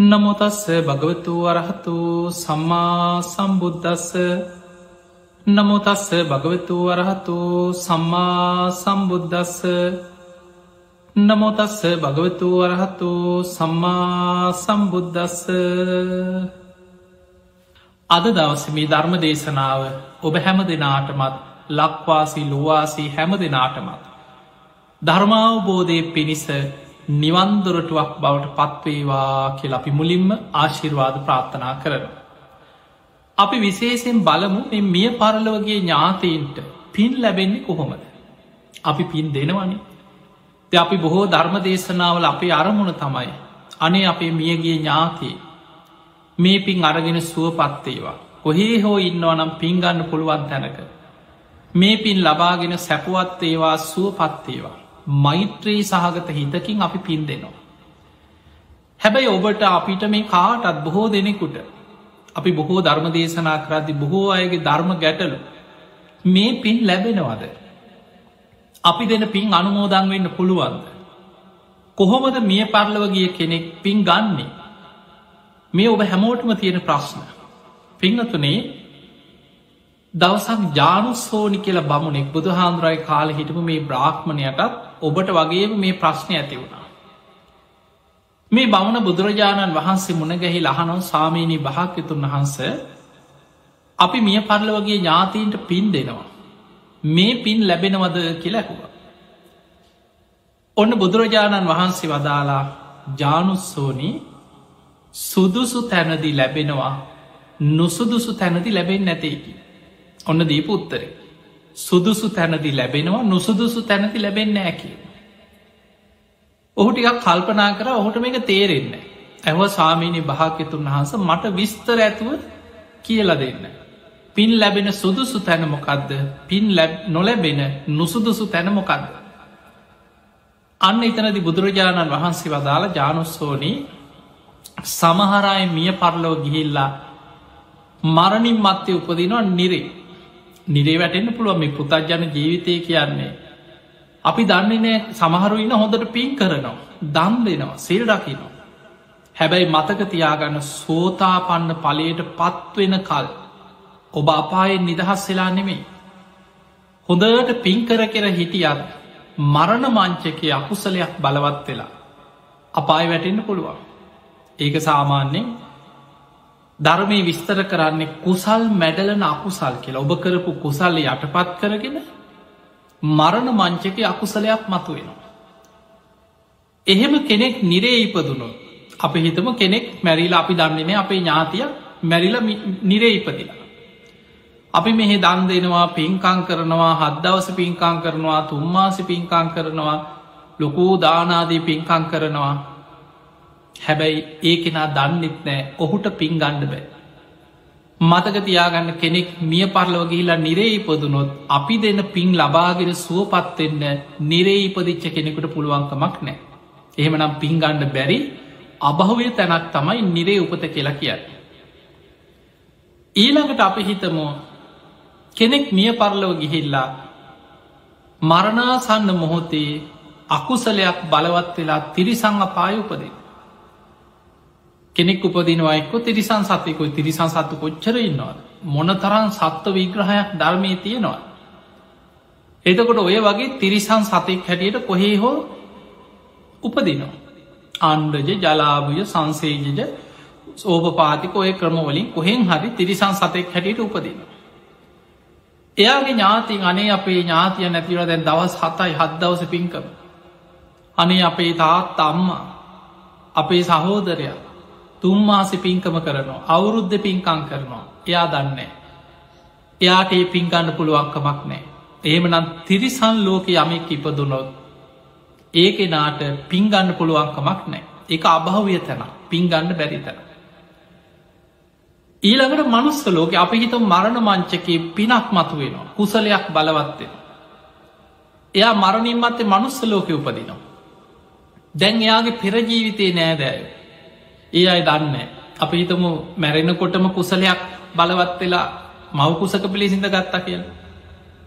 නමුතස්ස භගවතු වරහතු සම්මා සම්බුද්ධස්ස නමුතස්ස භගවතු වරහතු සම්මා සම්බුද්ධස්ස නමුතස්ස භගවතු වරහතු සම්මා සම්බුද්ධස්ස අද දවසමී ධර්ම දේශනාව ඔබ හැම දෙනාටමත් ලක්වාසි ලොවාසී හැම දෙනාටමත් ධර්මාවබෝධය පිණිස නිවන්දොරටුවක් බවට පත්වේවා කියල අපි මුලින්ම ආශිර්වාද ප්‍රාර්ථනා කරන. අපි විශේෂෙන් බලමු මිය පරලවගේ ඥාතීන්ට පින් ලැබෙන්නේ කොහොමද. අපි පින් දෙනවනි. ද අපි බොහෝ ධර්ම දේශනාවල අපේ අරමුණ තමයි. අනේ අපේ මියගේ ඥාතී මේ පින් අරගෙන සුවපත්තේවා. කොහේ හෝ ඉන්නවනම් පින්ගන්න පුළුවන් තැනක. මේ පින් ලබාගෙන සැපුවත් ඒවා සුවපත්තේවා. මෛත්‍රී සහගත හිතකින් අපි පින් දෙනවා. හැබැයි ඔබට අපිට මේ කාටත් බොහෝ දෙනෙකුට අපි බොහෝ ධර්ම දේශනා කරදදි බොහෝ අයගේ ධර්ම ගැටලු මේ පින් ලැබෙනවද. අපි දෙන පින් අනුමෝදන් වෙන්න පුළුවන්ද. කොහොමද මිය පරලව ගිය කෙනෙක් පින් ගන්නේ. මේ ඔබ හැමෝටම තියෙන ප්‍රශ්න. පිංහතුනේ දවසක් ජානුස්සෝනි කියලා බමුණෙක් බුදු හාන්දුරයි කාල හිටපු මේ බ්‍රාහ්මණයටත් ඔබට වගේම මේ ප්‍රශ්නය ඇති වුණා. මේ බමුණ බුදුරජාණන් වහන්සේ මුණගැහි ලහනො සාමීනී භාක්‍යතුන් වහන්ස අපි මිය පරල වගේ ඥාතීන්ට පින් දෙනවා. මේ පින් ලැබෙනවද කියලැකුව. ඔන්න බුදුරජාණන් වහන්සේ වදාලා ජානුස්සෝනී සුදුසු තැනදි ලැබෙනවා නුසුදුසු තැනති ලැබෙන් නැතේකි. ඔන්න දීපු උත්තරේ. සුදුසු තැනදි ලැබෙනවා නුසුදුසු තැනති ලැබෙන්න ඇකි. ඔහු ටිකක් කල්පනා කර ඔහුට මේක තේරෙන්න. ඇහව සාමීනි භාක්‍යතුන් වහන්ස මට විස්තර ඇතුව කියල දෙන්න. පින් ලැබෙන සුදුසු තැනමොකක්ද පින් නොලැබෙන නුසුදුසු තැනමොකක්ද. අන්න එතනදි බුදුරජාණන් වහන්සේ වදාළ ජානුස්සෝනී සමහරයි මිය පරලෝ ගිහිල්ලා මරණින් මත්තය උපදිනවා නිරේ නිරේ වැටෙන්න්න පුළුව මේ පුතත්ජන ජීවිතය කියන්නේ. අපි දන්නේ නෑ සමහරු ඉන්න හොඳට පින් කරනවා. දම් දෙනවා සෙල් රකිනවා. හැබැයි මතක තියාගන්න සෝතාපන්න පලයට පත්වෙන කල් ඔබ අපායෙන් නිදහස් වෙලා නෙමෙයි. හොඳට පින්කර කෙර හිටියත් මරණ මංචකය අකුසලයක් බලවත් වෙලා. අපාය වැටෙන්න්න පුළුවන්. ඒක සාමාන්‍යෙන් ධර්මය විස්තර කරන්නේ කුසල් මැඩලන අකුසල් කියලා ඔබ කරපු කුසල්ල යටපත් කරගෙන මරණ මංචක අකුසලයක් මතු වෙනවා. එහෙම කෙනෙක් නිරේ ඉපදුණු අප හිතම කෙනෙක් මැරිලා අපි දන්නේනේ අපේ ඥාතිය මැරිල නිරේ ඉපදිලා. අපි මෙහෙ දන් දෙනවා පින්කං කරනවා හද්දවස පින්කං කරනවා තුම්මාසි පින්කං කරනවා ලොකූ දානාදී පින්කං කරනවා හැබැයි ඒ කෙනා දන්නෙත් නෑ ඔහුට පින් ගණ්ඩ බෑ. මතක තියාගන්න කෙනෙක් මිය පරලව ගිහිලා නිරේ ඉපදුනොත් අපි දෙන්න පින් ලබාගෙන සුවපත්වෙන්න නිරේ ඉපදිච්ච කෙනෙකුට පුළුවන්කමක් නෑ. එහෙමනම් පින්ගණ්ඩ බැරි අභහවය තැනක් තමයි නිරේ උපත කියලා කියන්න. ඊළඟට අපි හිතමෝ කෙනෙක් මිය පරලව ගිහිල්ලා මරණාසන්න මොහොතේ අකුසලයක් බලවත් වෙලා තිරිසං අපාය උපදේ. කෙනෙක් උපදිනවයික්කො තිරිසන් සතයකොයි තිරිසන් සත්තු කොච්චර ඉන්නවා. මොන තරන් සත්ව විග්‍රහයක් ධර්මය තියෙනවා. එතකොට ඔය වගේ තිරිසන් සතෙක් හැටියට කොහේ හෝ උපදිනවා. අන්ඩජ ජලාභය සංසේජජ සෝපපාතික ඔය ක්‍රමවලින් කොහෙන් හරි තිරිසන් සතෙක් හැටියට උපදින. එයාගේ ඥාතින් අනේ අපේ ඥාතිය නැතිවල දැන් දවස් හතයි හත් දවස පින්කම. අනේ අපේ තාත් අම්මා අපේ සහෝදරයා තුම්මාසි පින්කම කරනවා අවුරුද්ධ පින්කං කරනවා එයා දන්නේ. එයාට ඒ පින්ගන්න පුළුවන්කමක් නෑ. එහෙමනම් තිරිසන් ලෝක යමෙක් ඉපදුනොත් ඒ කෙනාට පින්ගන්න පුළුවන්කමක් නෑ එක අභාවය තැන පින්ගන්න බැරි තැන. ඊළඟට මනුස්ස ලෝක අපි හිත මරණ මංචකේ පිනක් මතු වෙනවා කුසලයක් බලවත්වෙන. එයා මරණින් මත්තේ මනුස්ස ලෝකය උපදිනවා. දැන් එයාගේ පෙරජීවිතය නෑදෑය ඒ අයි දන්න. අපි හිතම මැරෙනකොටම කුසලයක් බලවත් වෙලා මවකුසක පිළිසිඳ ගත්තා කියල.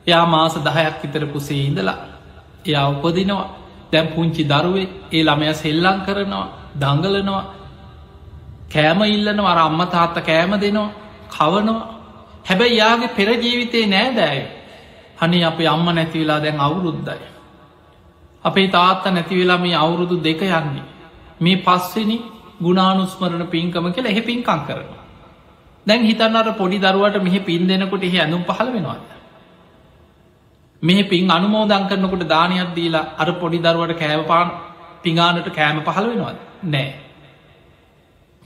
එයා මාස දහයක් විතර කුසේ ඉඳලා එයා උපදිනවා. දැම් පුංචි දරුවේ ඒ ළමය සෙල්ලං කරනවා දංගලනවා කෑම ඉල්ලන වර අම්ම තාත්ත කෑම දෙනවා කවනවා. හැබැයි යාගේ පෙර ජීවිතේ නෑ දෑය. හනි අපේ අම්ම නැතිවෙලා දැන් අවුරුද්දයි. අපේ තාත්ත නැතිවෙලා මේ අවුරුදු දෙක යන්නේ. මේ පස්වෙනි ගුණානුස්මරණ පින්කම කියල එහෙ පින්කං කරනවා. දැන් හිතන්නට පොඩි දරුවට මෙහ පින් දෙනකොට එහ ඇඳුම් පහළ වෙනවාද. මෙහ පින් අනුමෝදං කරනකොට දානයක් දීලා අර පොඩි දරුවට කෑවපාන පිඟානට කෑම පහළ වෙනවාද නෑ.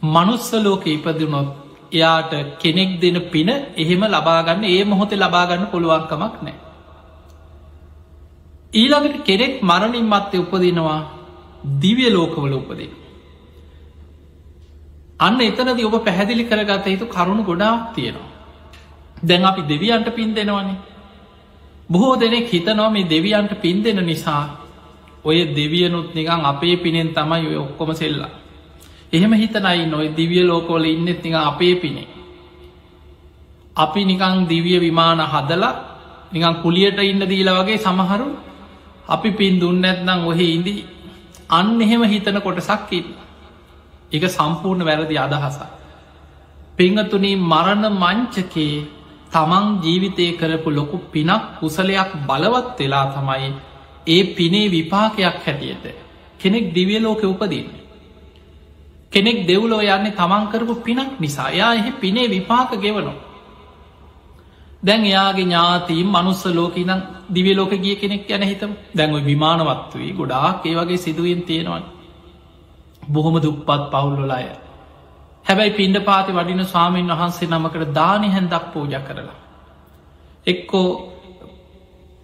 මනුස්ස ලෝක ඉපදිනොත් එයාට කෙනෙක් දෙන පින එහෙම ලබාගන්න ඒ මොහොතේ ලබාගන්න පුළුවන්කමක් නෑ. ඊළඟට කෙනෙක් මරණින් මත්තේ උපදිනවා දිවිය ලෝකවල උපදින. අන්න එතනද ඔබ පැහැදිලි කරගත යුතු කරුණු ගොඩාක් තියෙනවා. දැන් අපි දෙවියන්ට පින් දෙනවනේ. බොහෝ දෙනෙක් හිතනවා මේ දෙවියන්ට පින් දෙන නිසා ඔය දෙවියනුත් නිකං අපේ පිනෙන් තමයි ඔය ඔක්කොම සෙල්ලා. එහෙම හිතනයි නොයි දිවිය ලෝකෝල ඉන්නෙත් නික අපේ පිනේ. අපි නිකං දිවිය විමාන හදලා නිකං කුලියට ඉන්න දීල වගේ සමහරු අපි පින් දුන්න ඇත්නම් ඔහෙ ඉදී අන්න එහෙම හිතන කොටසක්කින්න. එක සම්පූර්ණ වැරදි අදහස. පිංහතුනී මරණ මංචකේ තමන් ජීවිතය කරපු ලොකු පිනක් කුසලයක් බලවත් වෙලා තමයි ඒ පිනේ විපාකයක් හැටියට කෙනෙක් දිවිය ලෝක උපදින්න. කෙනෙක් දෙව්ලෝ යන්නේ තමන්කරපු පිනක් නිසා යා එහි පිනේ විපාක ගෙවනවා. දැන් එයාගේ ඥාතීම් මනුස්ස ලෝක නම් දිවිය ලෝක ගිය කෙනෙක් යන හිතම දැන්ව විමානවත්වී ගොඩාක් ඒ වගේ සිදුවෙන් තියෙනවන් බොහොම දුප්පත් පවුල්ලොල අය හැබැයි පින්ඩ පාති වඩින ස්වාමීන් වහන්සේ නමකට දානි හැන්දක් පූජ කරලා එක්කෝ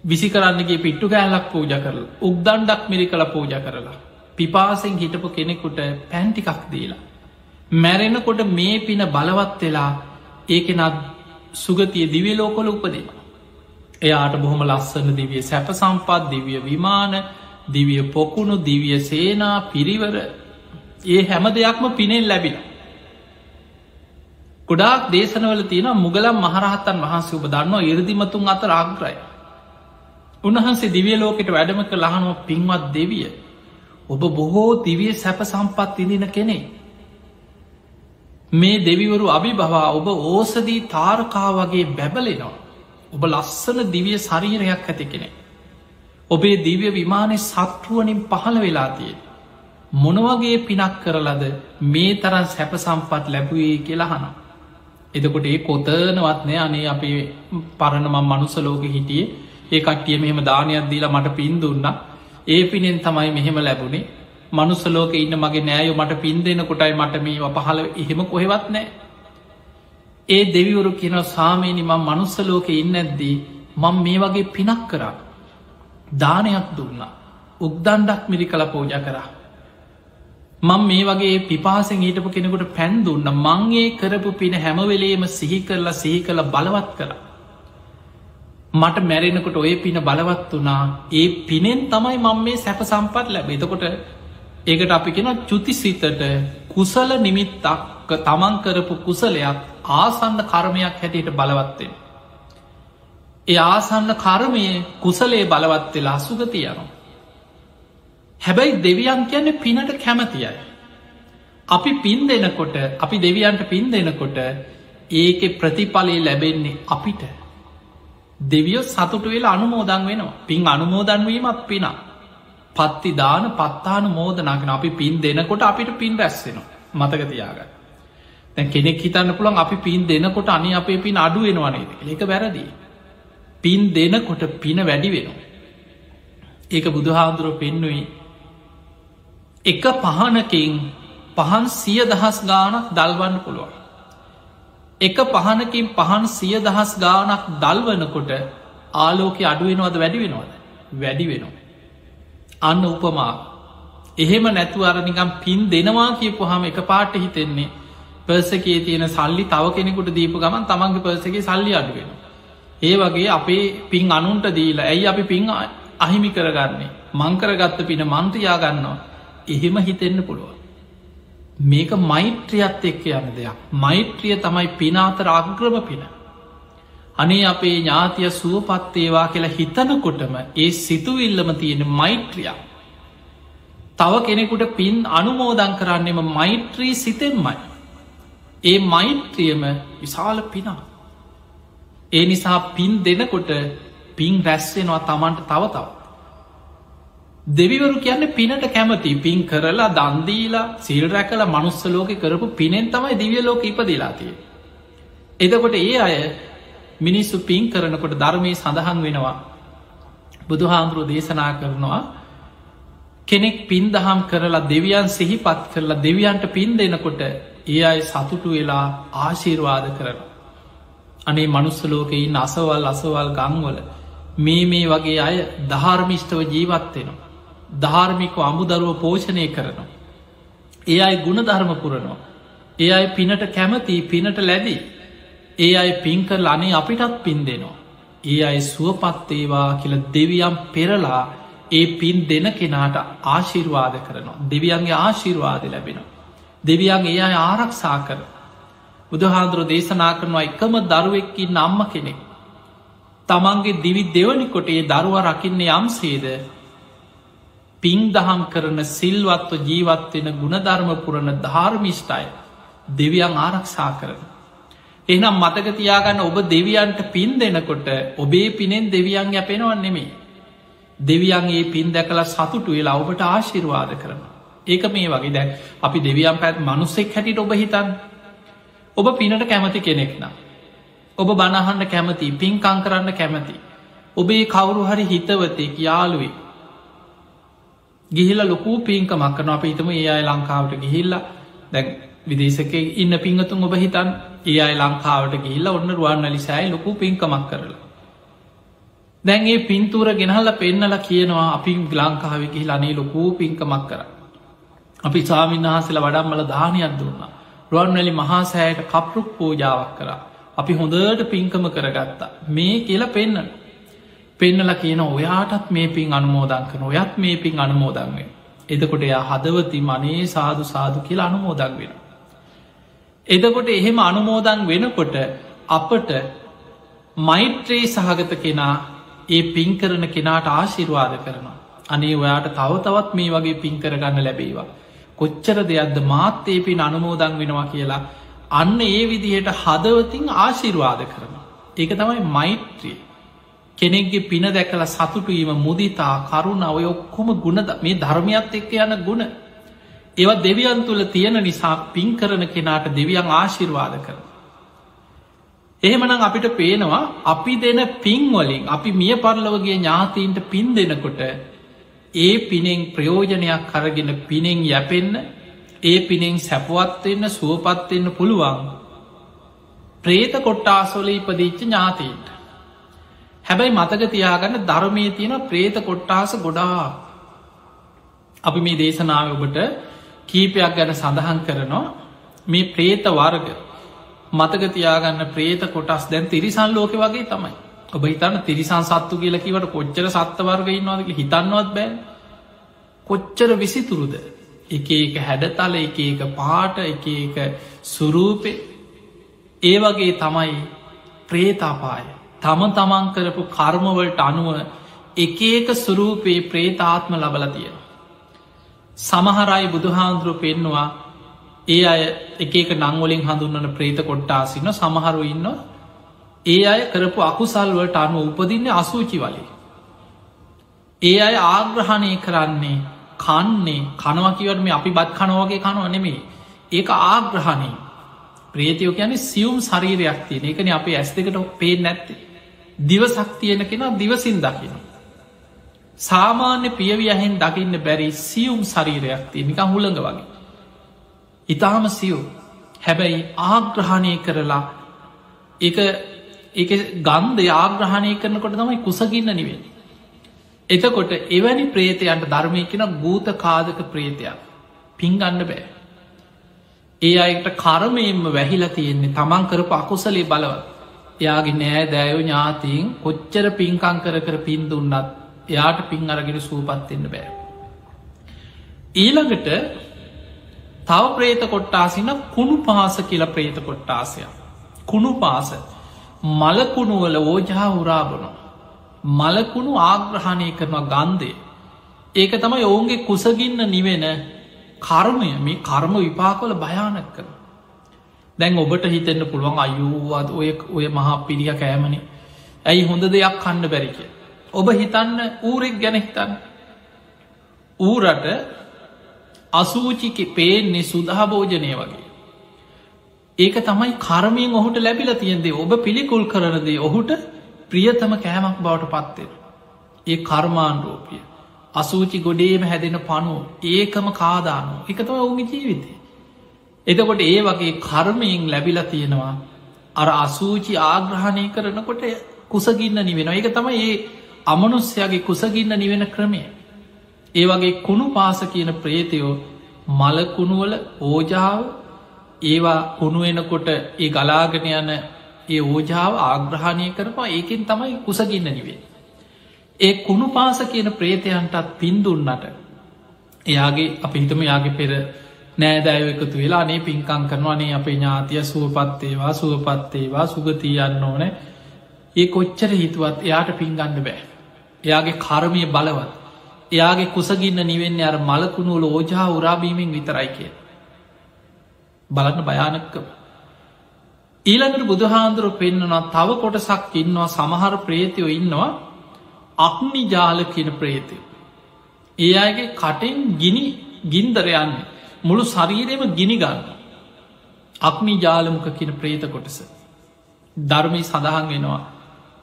විසි කරන්නගේ පිට්ටු කෑල්ලක් පූජ කරල උක්දන්ඩක් මිරි කළ පූජ කරලා පිපාසෙන් හිටපු කෙනෙකුට පැන්ටිකක් දීලා මැරෙනකොට මේ පින බලවත් වෙලා ඒකෙනත් සුගතිය දිවිය ලෝකොල උපදින. එයාට බොහොම ලස්සන දිවිය සැප සම්පත් දිවිය විමාන දිවිය පොකුණු දිවිය සේනා පිරිවර ඒ හැම දෙයක්ම පිනෙල් ලැබිල. ගොඩාක් දේශනවල තියෙන මුගලම් මහරහත්තන් වහන්සේ ඔබ දන්නවා ඉරදිමතුන් අත රාග්‍රය. උන්වහන්සේ දිවිය ලෝකට වැඩමක ලහනුව පින්වත් දෙවිය. ඔබ බොහෝ දිවිය සැප සම්පත් ඉදින කෙනෙ. මේ දෙවිවරු අභිභවා ඔබ ඕසදී තාරකා වගේ බැබලෙනවා. ඔබ ලස්සන දිවිය ශරීරයක් ඇති කෙනෙ. ඔබේ දිව්‍ය විමානය සත්රුවනින් පහළ වෙලා තියෙන. මොනවගේ පිනක් කරලද මේ තරන් සැප සම්පත් ලැබුවේ කියලාහන. එදකොට ඒ කොතනවත්නය අනේ අපේ පරණම මනුසලෝක හිටියේ ඒ කට්ටිය මෙහෙම දානයක් දීලා මට පින් දුන්න ඒ පිනෙන් තමයි මෙහෙම ලැබුණේ මනුස්සලෝක ඉන්න මගේ නෑයෝ මට පින් දෙන කොටයි මට මේ පහල එහෙම කොහෙවත් නෑ. ඒ දෙවිවරු කියන සාමීනි මං මනුස්සලෝක ඉන්න ඇද්දී මං මේ වගේ පිනක් කරා. දානයක් දුන්නා. උක්දන්ඩක් මිරි කළ පෝජ කරා. මං මේ වගේ පිපාසෙන් ඊටපු කෙනෙකුට පැන් දුන්න මංගේ කරපු පින හැමවෙලේම සිහි කරලා සිහි කළ බලවත් කර. මට මැරෙනකොට ඔය පින බලවත් වනා ඒ පිනෙන් තමයි මං මේ සැප සම්පත් ලැබ එතකොට ඒකට අපි කෙන චුතිසිතට කුසල නිමිත්තක් තමන් කරපු කුසලයක් ආසන්න කර්මයක් හැටියට බලවත්තෙන්. ඒ ආසන්න කර්මය කුසලේ බලවත් වෙලා සුගතියනවා. හැබැයි දෙවියන් කියන්නේ පිනට කැමතියයි. අපි පින් දෙනකොට අපි දෙවියන්ට පින් දෙනකොට ඒක ප්‍රතිඵලේ ලැබෙන්නේ අපිට. දෙවියෝ සතුට වෙලා අනුමෝදන් වෙනවා පින් අනුමෝදන්වීමත් පිනා. පත්ති දාන පත්තාන මෝදනාගෙන අපි පින් දෙනකොට අපිට පින් රැස්සෙනවා මතක තියාගන්න. තැ කෙනෙක් හිතන්න පුළන් අපි පින් දෙනකොට අනි අපේ පින් අඩු වෙනවනේද එක වැරදි. පින් දෙනකොට පින වැඩි වෙනවා. ඒක බුදුහාදුරුව පෙන්නුයි එක පහනකින් පහන් සිය දහස් ගානක් දල්වන්න පුළුවන්. එක පහනකින් පහන් සිය දහස් ගානක් දල්වනකොට ආලෝක අඩුවෙනවද වැඩි වෙනවද වැඩි වෙනවා. අන්න උපමා එහෙම නැතු අරනිකම් පින් දෙනවා කියපු හම එක පාට හිතෙන්නේ පර්සකේ තියෙන සල්ලි තව කෙනෙකුට දීපු ගමන් තමන්ගේ පර්සගේ සල්ලි අඩුවෙන. ඒ වගේ අපේ පින් අනුන්ට දීලා ඇයි අපි පින් අහිමි කරගන්නේ මංකරගත්ත පින මන්ත්‍රයා ගන්නවා එහෙම හිතෙන්න පුළුවන්. මේක මෛත්‍රියත් එක්ක යන දෙයක් මෛත්‍රිය තමයි පිනාතර අග්‍රම පින. අනේ අපේ ඥාතිය සුවපත්තේවා කියලා හිතනකොටම ඒ සිතුවිල්ලම තියෙන මෛත්‍රිය. තව කෙනෙකුට පින් අනුමෝදං කරන්නෙම මෛත්‍රී සිතෙන්මයි. ඒ මෛත්‍රියම විශාල පිනා. ඒ නිසා පින් දෙනකොට පින් රැස්වෙනවා තමන්ට තව තව. දෙවිවරු කියන්න පිනට කැමති පින් කරලා දන්දීලා සිල් රැකල මනුස්සලෝක කරපු පිනෙන් තමයි දිවිය ලෝක ඉපදිලාතිය. එදකොට ඒ අය මිනිස්සු පින් කරනකොට ධර්මය සඳහන් වෙනවා. බුදුහාමුදුරුව දේශනා කරනවා කෙනෙක් පින් දහම් කරලා දෙවියන් සිහිපත් කරලා දෙවියන්ට පින් දෙනකොට ඒ අයි සතුටු වෙලා ආශීර්වාද කරන. අනේ මනුස්සලෝකයින් අසවල් අසවල් ගංවල මේ මේ වගේ අය ධාර්මිෂ්ටව ජීවත්වෙනවා. ධාර්මික අමුදරුව පෝෂණය කරනවා. ඒ අයි ගුණධර්ම පුරනවා. ඒ අයි පිනට කැමති පිනට ලැබී. ඒ අයි පින්කරල අනේ අපිටත් පින් දෙනවා. ඒ අයි සුවපත්තේවා කියල දෙවියම් පෙරලා ඒ පින් දෙන කෙනාට ආශිර්වාද කරනවා. දෙවියන්ගේ ආශිර්වාද ලැබෙනවා. දෙවියන් ඒ අය ආරක්ෂා කර. බුදුහාන්දුර දේශනා කරනවා එකම දරුවෙක්කි නම්ම කෙනෙක්. තමන්ගේ දිවි දෙවනිකොට ඒ දරුව රකින්නේ යම්සේද පින් දහම් කරන සිල්වත්ව ජීවත්වෙන ගුණධර්ම පුරණ ධාර්මිෂ්ටයි දෙවියන් ආරක්ෂා කරන. එහනම් මතකතියාගන්න ඔබ දෙවියන්ට පින් දෙනකොට ඔබේ පිනෙන් දෙවියන් යැපෙනවන් නෙමේ. දෙවියන්ගේ පින් දැකලා සතුටු වෙලා ඔබට ආශිර්වාද කරන. ඒක මේ වගේ දැ අපි දෙවියන් පැත් මනුස්සෙක් හැටිට ඔබ හිතන් ඔබ පිනට කැමති කෙනෙක් නම්. ඔබ බණහන්න කැමති පින්කං කරන්න කැමති. ඔබේ කවුරු හරි හිතවතෙක් යාළුවේ. ගිහිල ලොකූ පින්කමක් කරන අප හිතම ඒ අයි ලංකාවට ගිහිල්ල දැන් විදේශක ඉන්න පිංහතුන් ඔබ හිතන් ඒ අයි ලංකාවට ගිහිල්ල ඔන්න රුවන් අලිසෑයි ලොකු පින්කමක් කරලා. දැන්ගේ පින්තූර ගෙනහල්ල පෙන්නල කියනවා අපි ලංකාව ගිහි අනේ ලොකූ පින්කමක් කර. අපි සාමීන් වහසල වඩම්මල දානයක් දුන්නා. රුවන්වැලි මහාසෑයට කප්රුක් පූජාවක් කරා. අපි හොඳට පින්කම කරගත්තා. මේ කියල පෙන්න්න. පෙන්නල කියන ඔයාටත් මේ පින් අනුමෝදන් කන ඔයත් මේ පින් අනුමෝදන්වේ. එදකොට එයා හදවති මනේ සාදු සාදු කියලා අනුමෝදන් වෙන. එදකොට එහෙම අනුමෝදන් වෙනකොට අපට මෛත්‍රයේ සහගත කෙනා ඒ පින් කරන කෙනාට ආශිර්වාද කරනවා. අනේ ඔයාට තව තවත් මේ වගේ පින් කරගන්න ලැබේවා. කොච්චර දෙයක්ද මාත්තේ පින් අනුමෝදන් වෙනවා කියලා අන්න ඒ විදිහට හදවතින් ආශිර්වාද කරන. ඒක තමයි මෛත්‍රී. කෙනෙක්ගේ පින දැකලා සතුටුවීම මුදිතා කරුණ ඔය ඔක්කොම ගුණද මේ ධර්මයත් එක්ක යන ගුණ. ඒවත් දෙවියන් තුළ තියෙන නිසා පින් කරන කෙනාට දෙවියන් ආශිර්වාද කර. එහෙමනම් අපිට පේනවා අපි දෙන පින්වලින් අපි මිය පරලවගේ ඥාතීන්ට පින් දෙනකොට ඒ පිනෙන් ප්‍රයෝජනයක් කරගෙන පිනෙන් යැපෙන්න ඒ පිනෙන් සැපවත්වෙන්න සුවපත්වෙන්න පුළුවන් ප්‍රේත කොට්ටාසොල ඉපදිච්ච ඥාතීන්ට හැබැයි මතක තියාගන්න ධර්මය තියෙන ප්‍රේත කොට්ටාස ගොඩා අපි මේ දේශනාව ඔබට කීපයක් ගැන සඳහන් කරනවා. මේ ප්‍රේත වර්ග. මතක තියාගන්න ප්‍රේත කොටස් දැන් තිරිසන් ලෝක වගේ තමයි. ඔබ හිතන්න තිරිසන් සත්තු කියල කිවට කොච්චර සත්ත වර්ගයින්නවාදක හිතන්නවත් බෑ. කොච්චර විසිතුරුද? එක එක හැඩතල එක එක පාට එක එක සුරූපය ඒ වගේ තමයි ප්‍රේතාපාය තම තමන් කරපු කර්මවලට අනුව එක ඒක සුරූපයේ ප්‍රේතාත්ම ලබල තියෙන. සමහරයි බුදුහාන්දුරුව පෙන්නවා ඒ අය එක එක නංවලින් හඳුන්නන ප්‍රේත කොට්ටාසින්න සමහරු ඉන්න ඒ අය කරපු අකුසල්වලට අනුව උපදින්න අසූචි වලේ. ඒ අය ආග්‍රහණය කරන්නේ කන්නේ කනවකිවට මේ අපි බත් කනවගේ කනව නෙමේ ඒක ආග්‍රහණය. ප්‍රේතියෝ කියන්නේ සියුම් ශරීරයක් තියෙන. එකන අපේ ඇස් දෙකට පේ නැත්තේ. දිවසක් තියෙන කෙනා දිවසින් දකින සාමාන්‍ය පියවියහෙන් දකින්න බැරි සියුම් ශරීරයක් තිය නිකං හුළඟ වගේ. ඉතාම සියු හැබැයි ආග්‍රහණය කරලා ඒ ගන්ධ ආග්‍රහණය කරනකොට තමයි කුසගින්න නිවෙන එතකොට එවැනි ප්‍රේතයන්ට ධර්මය කියෙන ගූත කාදක ප්‍රේතයක් පින්ගන්න බෑ. ඒ අයට කරමයෙන්ම වැහිලා තියෙන්නේ තමන් කරපු අකුසලේ බලවත්. එයාගේ නෑ දෑයෝ ඥාතිීන් කොච්චර පින්කං කර කර පින් දුන්නත් එයාට පින් අරගෙන සූපත්වෙන්න බෑ. ඊළඟට තව ප්‍රේත කොට්ටාසින කුණු පහස කියල ප්‍රේත කොට්ටාසය කුණු පාස. මලකුණුවල ඕජහා උරාබනවා මලකුණු ආග්‍රහණය කරනවා ගන්දේ ඒක තමයි ඔවුන්ගේ කුසගින්න නිවෙන කර්මය. මේ කර්ම විපාකොල භයානක් කර දැන් ඔබට හිතෙන්න්න පුළුවන් අයුවාද ඔය ඔය මහා පිරිිය කෑමනි ඇයි හොඳ දෙයක් කන්න බැරික. ඔබ හිතන්න ඌරෙක් ගැන හිතන්න. ඌරට අසූචික පේන්නේ සුදහභෝජනය වගේ. ඒක තමයි කර්මයෙන් ඔහුට ලැබිල තියෙන්දේ ඔබ පිළිකුල් කරනදේ ඔහුට ප්‍රියතම කෑමක් බවට පත්වෙන. ඒ කර්මාන්රෝපිය. අසූචි ගොඩේම හැදෙන පනු ඒකම කාදානු එකතම ඔවුගේ ජීවිතය. එතකොට ඒ වගේ කර්මයෙන් ලැබිලා තියෙනවා අර අසූචි ආග්‍රහණය කරනකොට කුසගින්න නිවෙන එක තම ඒ අමනුස්්‍යයාගේ කුසගින්න නිවෙන ක්‍රමය. ඒ වගේ කුණු පාස කියන ප්‍රේතයෝ මලකුණුවල ඕජාව ඒවා කුණුවෙනකොට ඒ ගලාගෙන යන ඒ ඕජාව ආග්‍රහණය කරපා ඒකෙන් තමයි කුසගින්න නිවේ. ඒ කුණු පාස කියන ප්‍රේතයන්ටත් පින්දුන්නට එයාගේ අප හිතම යාගේ පෙර නෑදෑය එකතු වෙලා නේ පින්කං කරනවානේ අපේ ඥාතිය සුවපත්තේවා සුවපත්තේවා සුගතියන්න ඕන ඒ කොච්චර හිතුවත් එයාට පින්ගන්න බෑ. එයාගේ කර්මය බලවත් එයාගේ කුසගින්න නිවෙන්නේ අර මලකුණුවල ඕජා උරාබීමෙන් විතරයි කිය. බලන්න භයානක්කම. ඊළඟට බුදුහාන්දුරු පෙන්න්නනවා තව කොටසක් ඉන්නවා සමහර ප්‍රේතියෝ ඉන්නවා අක්නි ජාල කියන ප්‍රේතය. ඒ අයගේ කටෙන් ගිනි ගින්දර යන්නේ මුළු ශරීරයම ගිනි ගන්න. අක්නි ජාලමුක කියන ප්‍රේත කොටස. ධර්මය සඳහන් වෙනවා.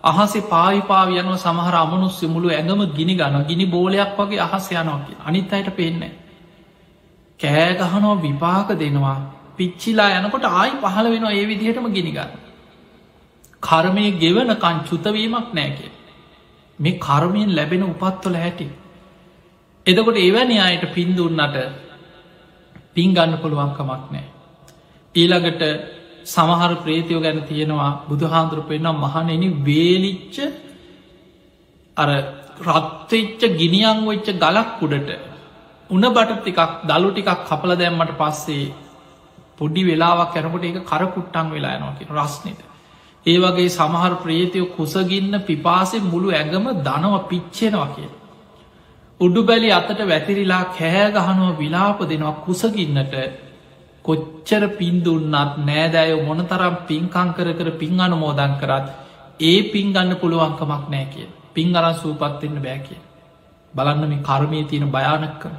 අහසේ පාවිපාව යනව සමහර අමනුස්්‍ය මුළු ඇඟම ගිනි ගන්න ගිනි බෝලයක් වගේ අහස යනවාකි අනිත් අයට පේන්නේ. කෑගහනෝ විපාක දෙනවා පිච්චිලා යනකොට ආයි පහළ වෙනවා ඒ විදිහටම ගිනිගන්න. කර්මය ගෙවනකන් චුතවීමක් නෑකේ. මේ කර්මයෙන් ලැබෙන උපත්වල හැටි. එදකොට එවැනි අයට පින්දුන්නට පින් ගන්න පුළුවන්කමක් නෑ. ඊළඟට සමහර ප්‍රේතියෝ ගැන තියෙනවා බුදුහාන්දුර පෙන්නම් මහනෙන වේලිච්ච අර රත්වෙච්ච ගිනිියං වෙච්ච ගලක් උඩට උන බට ටිකක් දළු ටිකක් කපල දැම්මට පස්සේ පොඩි වෙලාවක් යැනකොට ඒක කරකුට්ටන් වෙලා යනවා කිය රස්නෙට. ඒ වගේ සමහර ප්‍රේතියෝ කුසගින්න පිපාසෙ මුළු ඇඟම දනව පිච්චෙනවා කිය. උඩු බැලි අතට වැතිරිලා කෑගහනුව විලාප දෙනවා කුසගින්නට කොච්චර පින්දුන්නත් නෑදෑය මොනතරම් පින්කං කර කර පින් අනුමෝදන් කරත් ඒ පින් ගන්න පුළුවන්කමක් නෑ කිය පින් අරන් සූපත්වෙන්න බෑ කිය. බලන්න මේ කර්මය තියෙන භයානක්කම.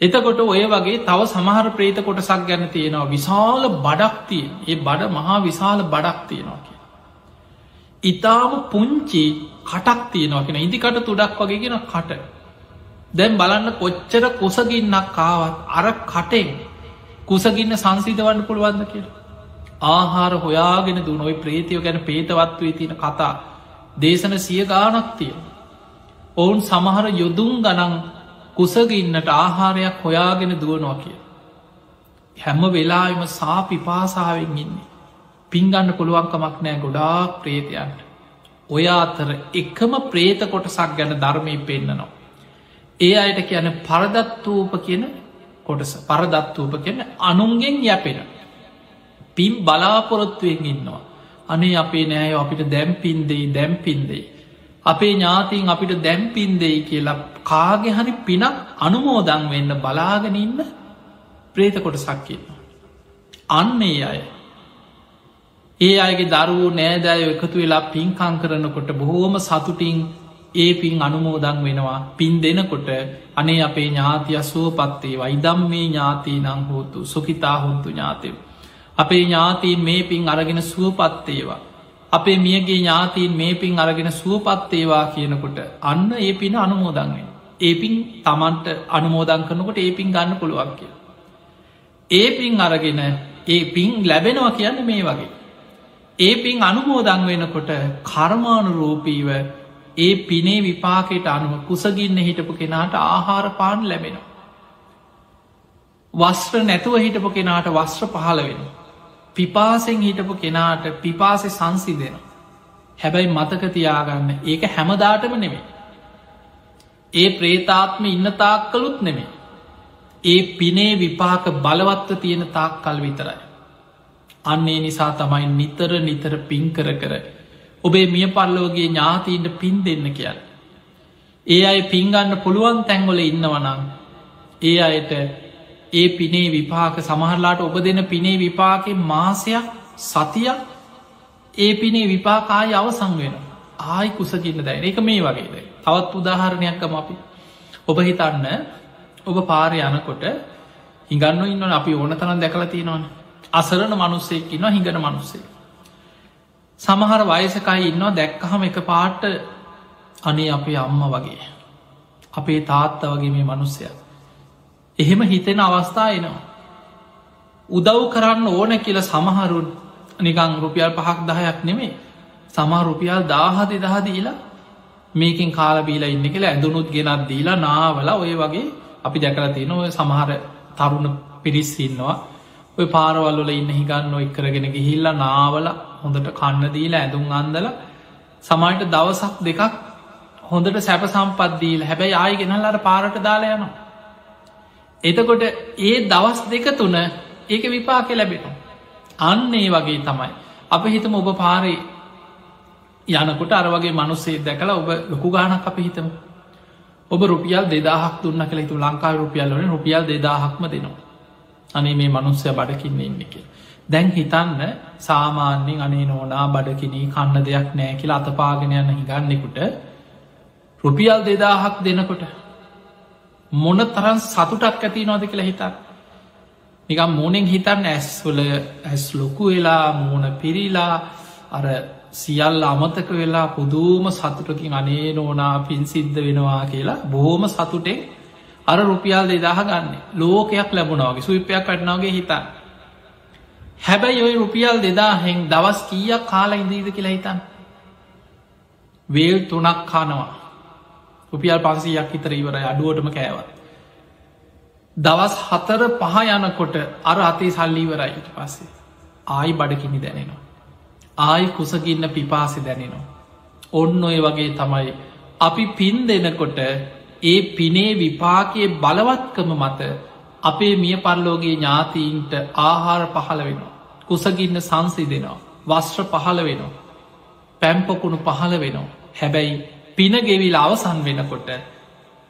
එතකොට ඔය වගේ තව සමහර ප්‍රේත කොටසක් ගැන තියෙනවා විශාල බඩක්තිය ඒ බඩ මහා විශාල බඩක් තියෙනවා කිය. ඉතාම පුංචි කටක් තියෙනවා කියෙන ඉදිකට තුඩක් වගේගෙන කට. දැම් බලන්න කොච්චර කුසගින්නක් කාවත් අර කටෙන් කුසගින්න සංසිධවන්න පුළුවන්ද කිය. ආහාර හොයාගෙන දුනොයි ප්‍රේතියෝ ගැන පේතවත්වේ තියෙන කතා දේශන සිය ගානක් තියෙන. ඔවුන් සමහර යොදුම් ගනන් කුසගින්නට ආහාරයක් හොයාගෙන දුවනවා කිය. හැම වෙලාම සාපිපාසාාවෙන් ඉන්නේ. පින්ගන්න පුළුවන්කමක් නෑ ගොඩාක් ප්‍රේතයන්ට. ඔය අතර එකම ප්‍රේත කොටසක් ගැන ධර්මය පෙන්න්නනවා. ඒ අයට කියන පරදත්වූප කියන කොටස පරදත්වූප කියන අනුන්ගෙන් යැපෙන. පින් බලාපොරොත්තුවෙන් ඉන්නවා. අනේ අපේ නෑය අපිට දැම්පින්දෙයි දැම්පින්දෙයි. අපේ ඥාතින් අපිට දැම්පින්දෙයි කියලා කාගෙ හරි පිනක් අනුමෝදං වෙන්න බලාගෙන ඉන්න ප්‍රේත කොට සක්කින්න. අන්නේ අය ඒ අයගේ දරුවෝ නෑදෑය එකතු වෙලා පින්කං කරනකොට බොහෝම සතුටින් ඒ පින් අනුමෝදං වෙනවා පින් දෙනකොට අනේ අපේ ඥාතිය සුවපත්තේ වයිදම් මේ ඥාතී නං හෝතු සුකිතා හොන්තු ඥාතව. අපේ ඥාතීන් මේ පින් අරගෙන සුවපත්තේවා. අපේ මියගේ ඥාතීන් මේ පින් අරගෙන සුවපත්තේවා කියනකොට අන්න ඒ පින අනුමෝදන්වෙන්. ඒ පින් තමන්ට අනුමෝදන් කරනකොට ඒ පින් ගන්න පුළුවන් කිය. ඒ පින් අරගෙන ඒ පින් ලැබෙනවා කියන්න මේ වගේ. ඒ පින් අනුමෝදං වෙනකොට කර්මානුරූපීව ඒ පිනේ විපාකයට අනුව කුසගින්න හිටපු කෙනාට ආහාර පාන් ලැබෙනවා. වස්ත්‍ර නැතුව හිටපු කෙනාට වස්ත්‍ර පහල වෙන. පිපාසෙන් හිටපු කෙනාට පිපාසෙ සංසි දෙෙන. හැබැයි මතක තියාගන්න ඒක හැමදාටම නෙමේ. ඒ ප්‍රේතාත්ම ඉන්න තාක් කළුත් නෙමේ. ඒ පිනේ විපාක බලවත්ව තියෙන තාක් කල් විතරයි. අන්නේ නිසා තමයි නිතර නිතර පින් කර කර ඔබේ මිය පල්ලෝගේ ඥාතීන්ට පින් දෙන්න කියන්න. ඒ අයි පින්ගන්න පුළුවන් තැංගොල ඉන්නවනම් ඒ අයට ඒ පිනේ විපාක සමහරලාට ඔබ දෙන පිනේ විපාකෙ මාසයක් සතියක් ඒ පිනේ විපාකාය අවසං වෙන ආයි කුසකින්න දැයි එක මේ වගේද තවත් උදාහරණයක්කම අපි. ඔබ හිතන්න ඔබ පාරය යනකොට හිගන්න ඉන්න අපි ඕන තරන් දැකලා තියෙනවන. අසරන මනුස්සෙක් ඉන්න හිඟන මනුස්සේ සමහර වයසකයි ඉන්නවා දැක්කහම එක පාට්ට අනේ අපේ අම්ම වගේ අපේ තාත්ත වගේ මේ මනුස්සය. එහෙම හිතෙන අවස්ථා එනවා. උදව් කරන්න ඕන කියල සමහරුන් නිකං රුපියල් පහක් දහයක් නෙමේ සමහ රුපියල් දාහදි දහදීලා මේකින් කාලබීලා ඉන්න කියලා ඇඳුනුත් ගෙනත් දීලා නාවල ඔය වගේ අපි දැකලා තියෙන ඔය සමහර තරුණ පිරිස් ඉන්නවා. ඔය පාරවල්ල ඉන්න හිගන්න එක්කරගෙන ගිහිල්ල නාවල හොඳට කන්න දීලා ඇඳුම් අන්දල සමයිට දවසක් දෙකක් හොඳට සැප සම්පත්දීල හැබැයි ආය ගෙනල්ලට පාරට දාලා යනවා. එතකොට ඒ දවස් දෙක තුන ඒක විපාක ලැබෙනවා. අන්න ඒ වගේ තමයි. අප හිතම ඔබ පාරේ යනකොට අර වගේ මනුස්සේ දැකලා ඔබ ලොකු ගානක් අප හිතම. ඔබ රුපියල් දෙදාහක් දුන්න කළ තු ලංකා රුපියල්ලන රුපියල් දෙදාහක්ම දෙනවා. අනේ මේ මනුස්සය බඩකින්න ඉන්න එක. දැන් හිතන්න සාමාන්‍යෙන් අනේ නෝනා බඩකිනී කන්න දෙයක් නෑ කියලා අතපාගෙන යන්න හිගන්නෙකුට රුපියල් දෙදාහක් දෙනකොට මොන තරන් සතුටක් ඇති නොද කියලා හිතන්න නිකම් මෝනෙන් හිතන්න ඇස්වල ඇස් ලොකු වෙලා මෝන පිරිලා අර සියල් අමතක වෙලා පුදුම සතුටකින් අනේ නෝනා පින් සිද්ධ වෙනවා කියලා බොහෝම සතුටෙක් අර රුපියල් දෙදාහ ගන්න ලෝකයක් ලැබුණවාගේ සුවිපයක් කටනාවගේ හිතන්න. හැබැයි ඔය රුපියල් දෙදා හෙන් දවස් කීයක් කාලා ඉදීද කියලා හිතන් වේල් තුනක් කානවා. රුපියල් පන්සීයක් හිතර ඉවර අඩුවටම කෑවත්. දවස් හතර පහ යනකොට අර අතේ සල්ලීවරයිට පස්සේ. ආයි බඩකිනි දැනෙනවා. ආයි කුසගින්න පිපාසි දැනෙනවා. ඔන්න ඔය වගේ තමයි අපි පින් දෙනකොට ඒ පිනේ විපාකයේ බලවත්කම මත අපේ මිය පරලෝගේ ඥාතීන්ට ආහාර පහළ වෙනවා. කුසගින්න සංසි දෙනවා. වස්ත්‍ර පහළ වෙනවා. පැම්පොකුණු පහළ වෙනවා. හැබැයි පින ගෙවිල් අවසන් වෙනකොට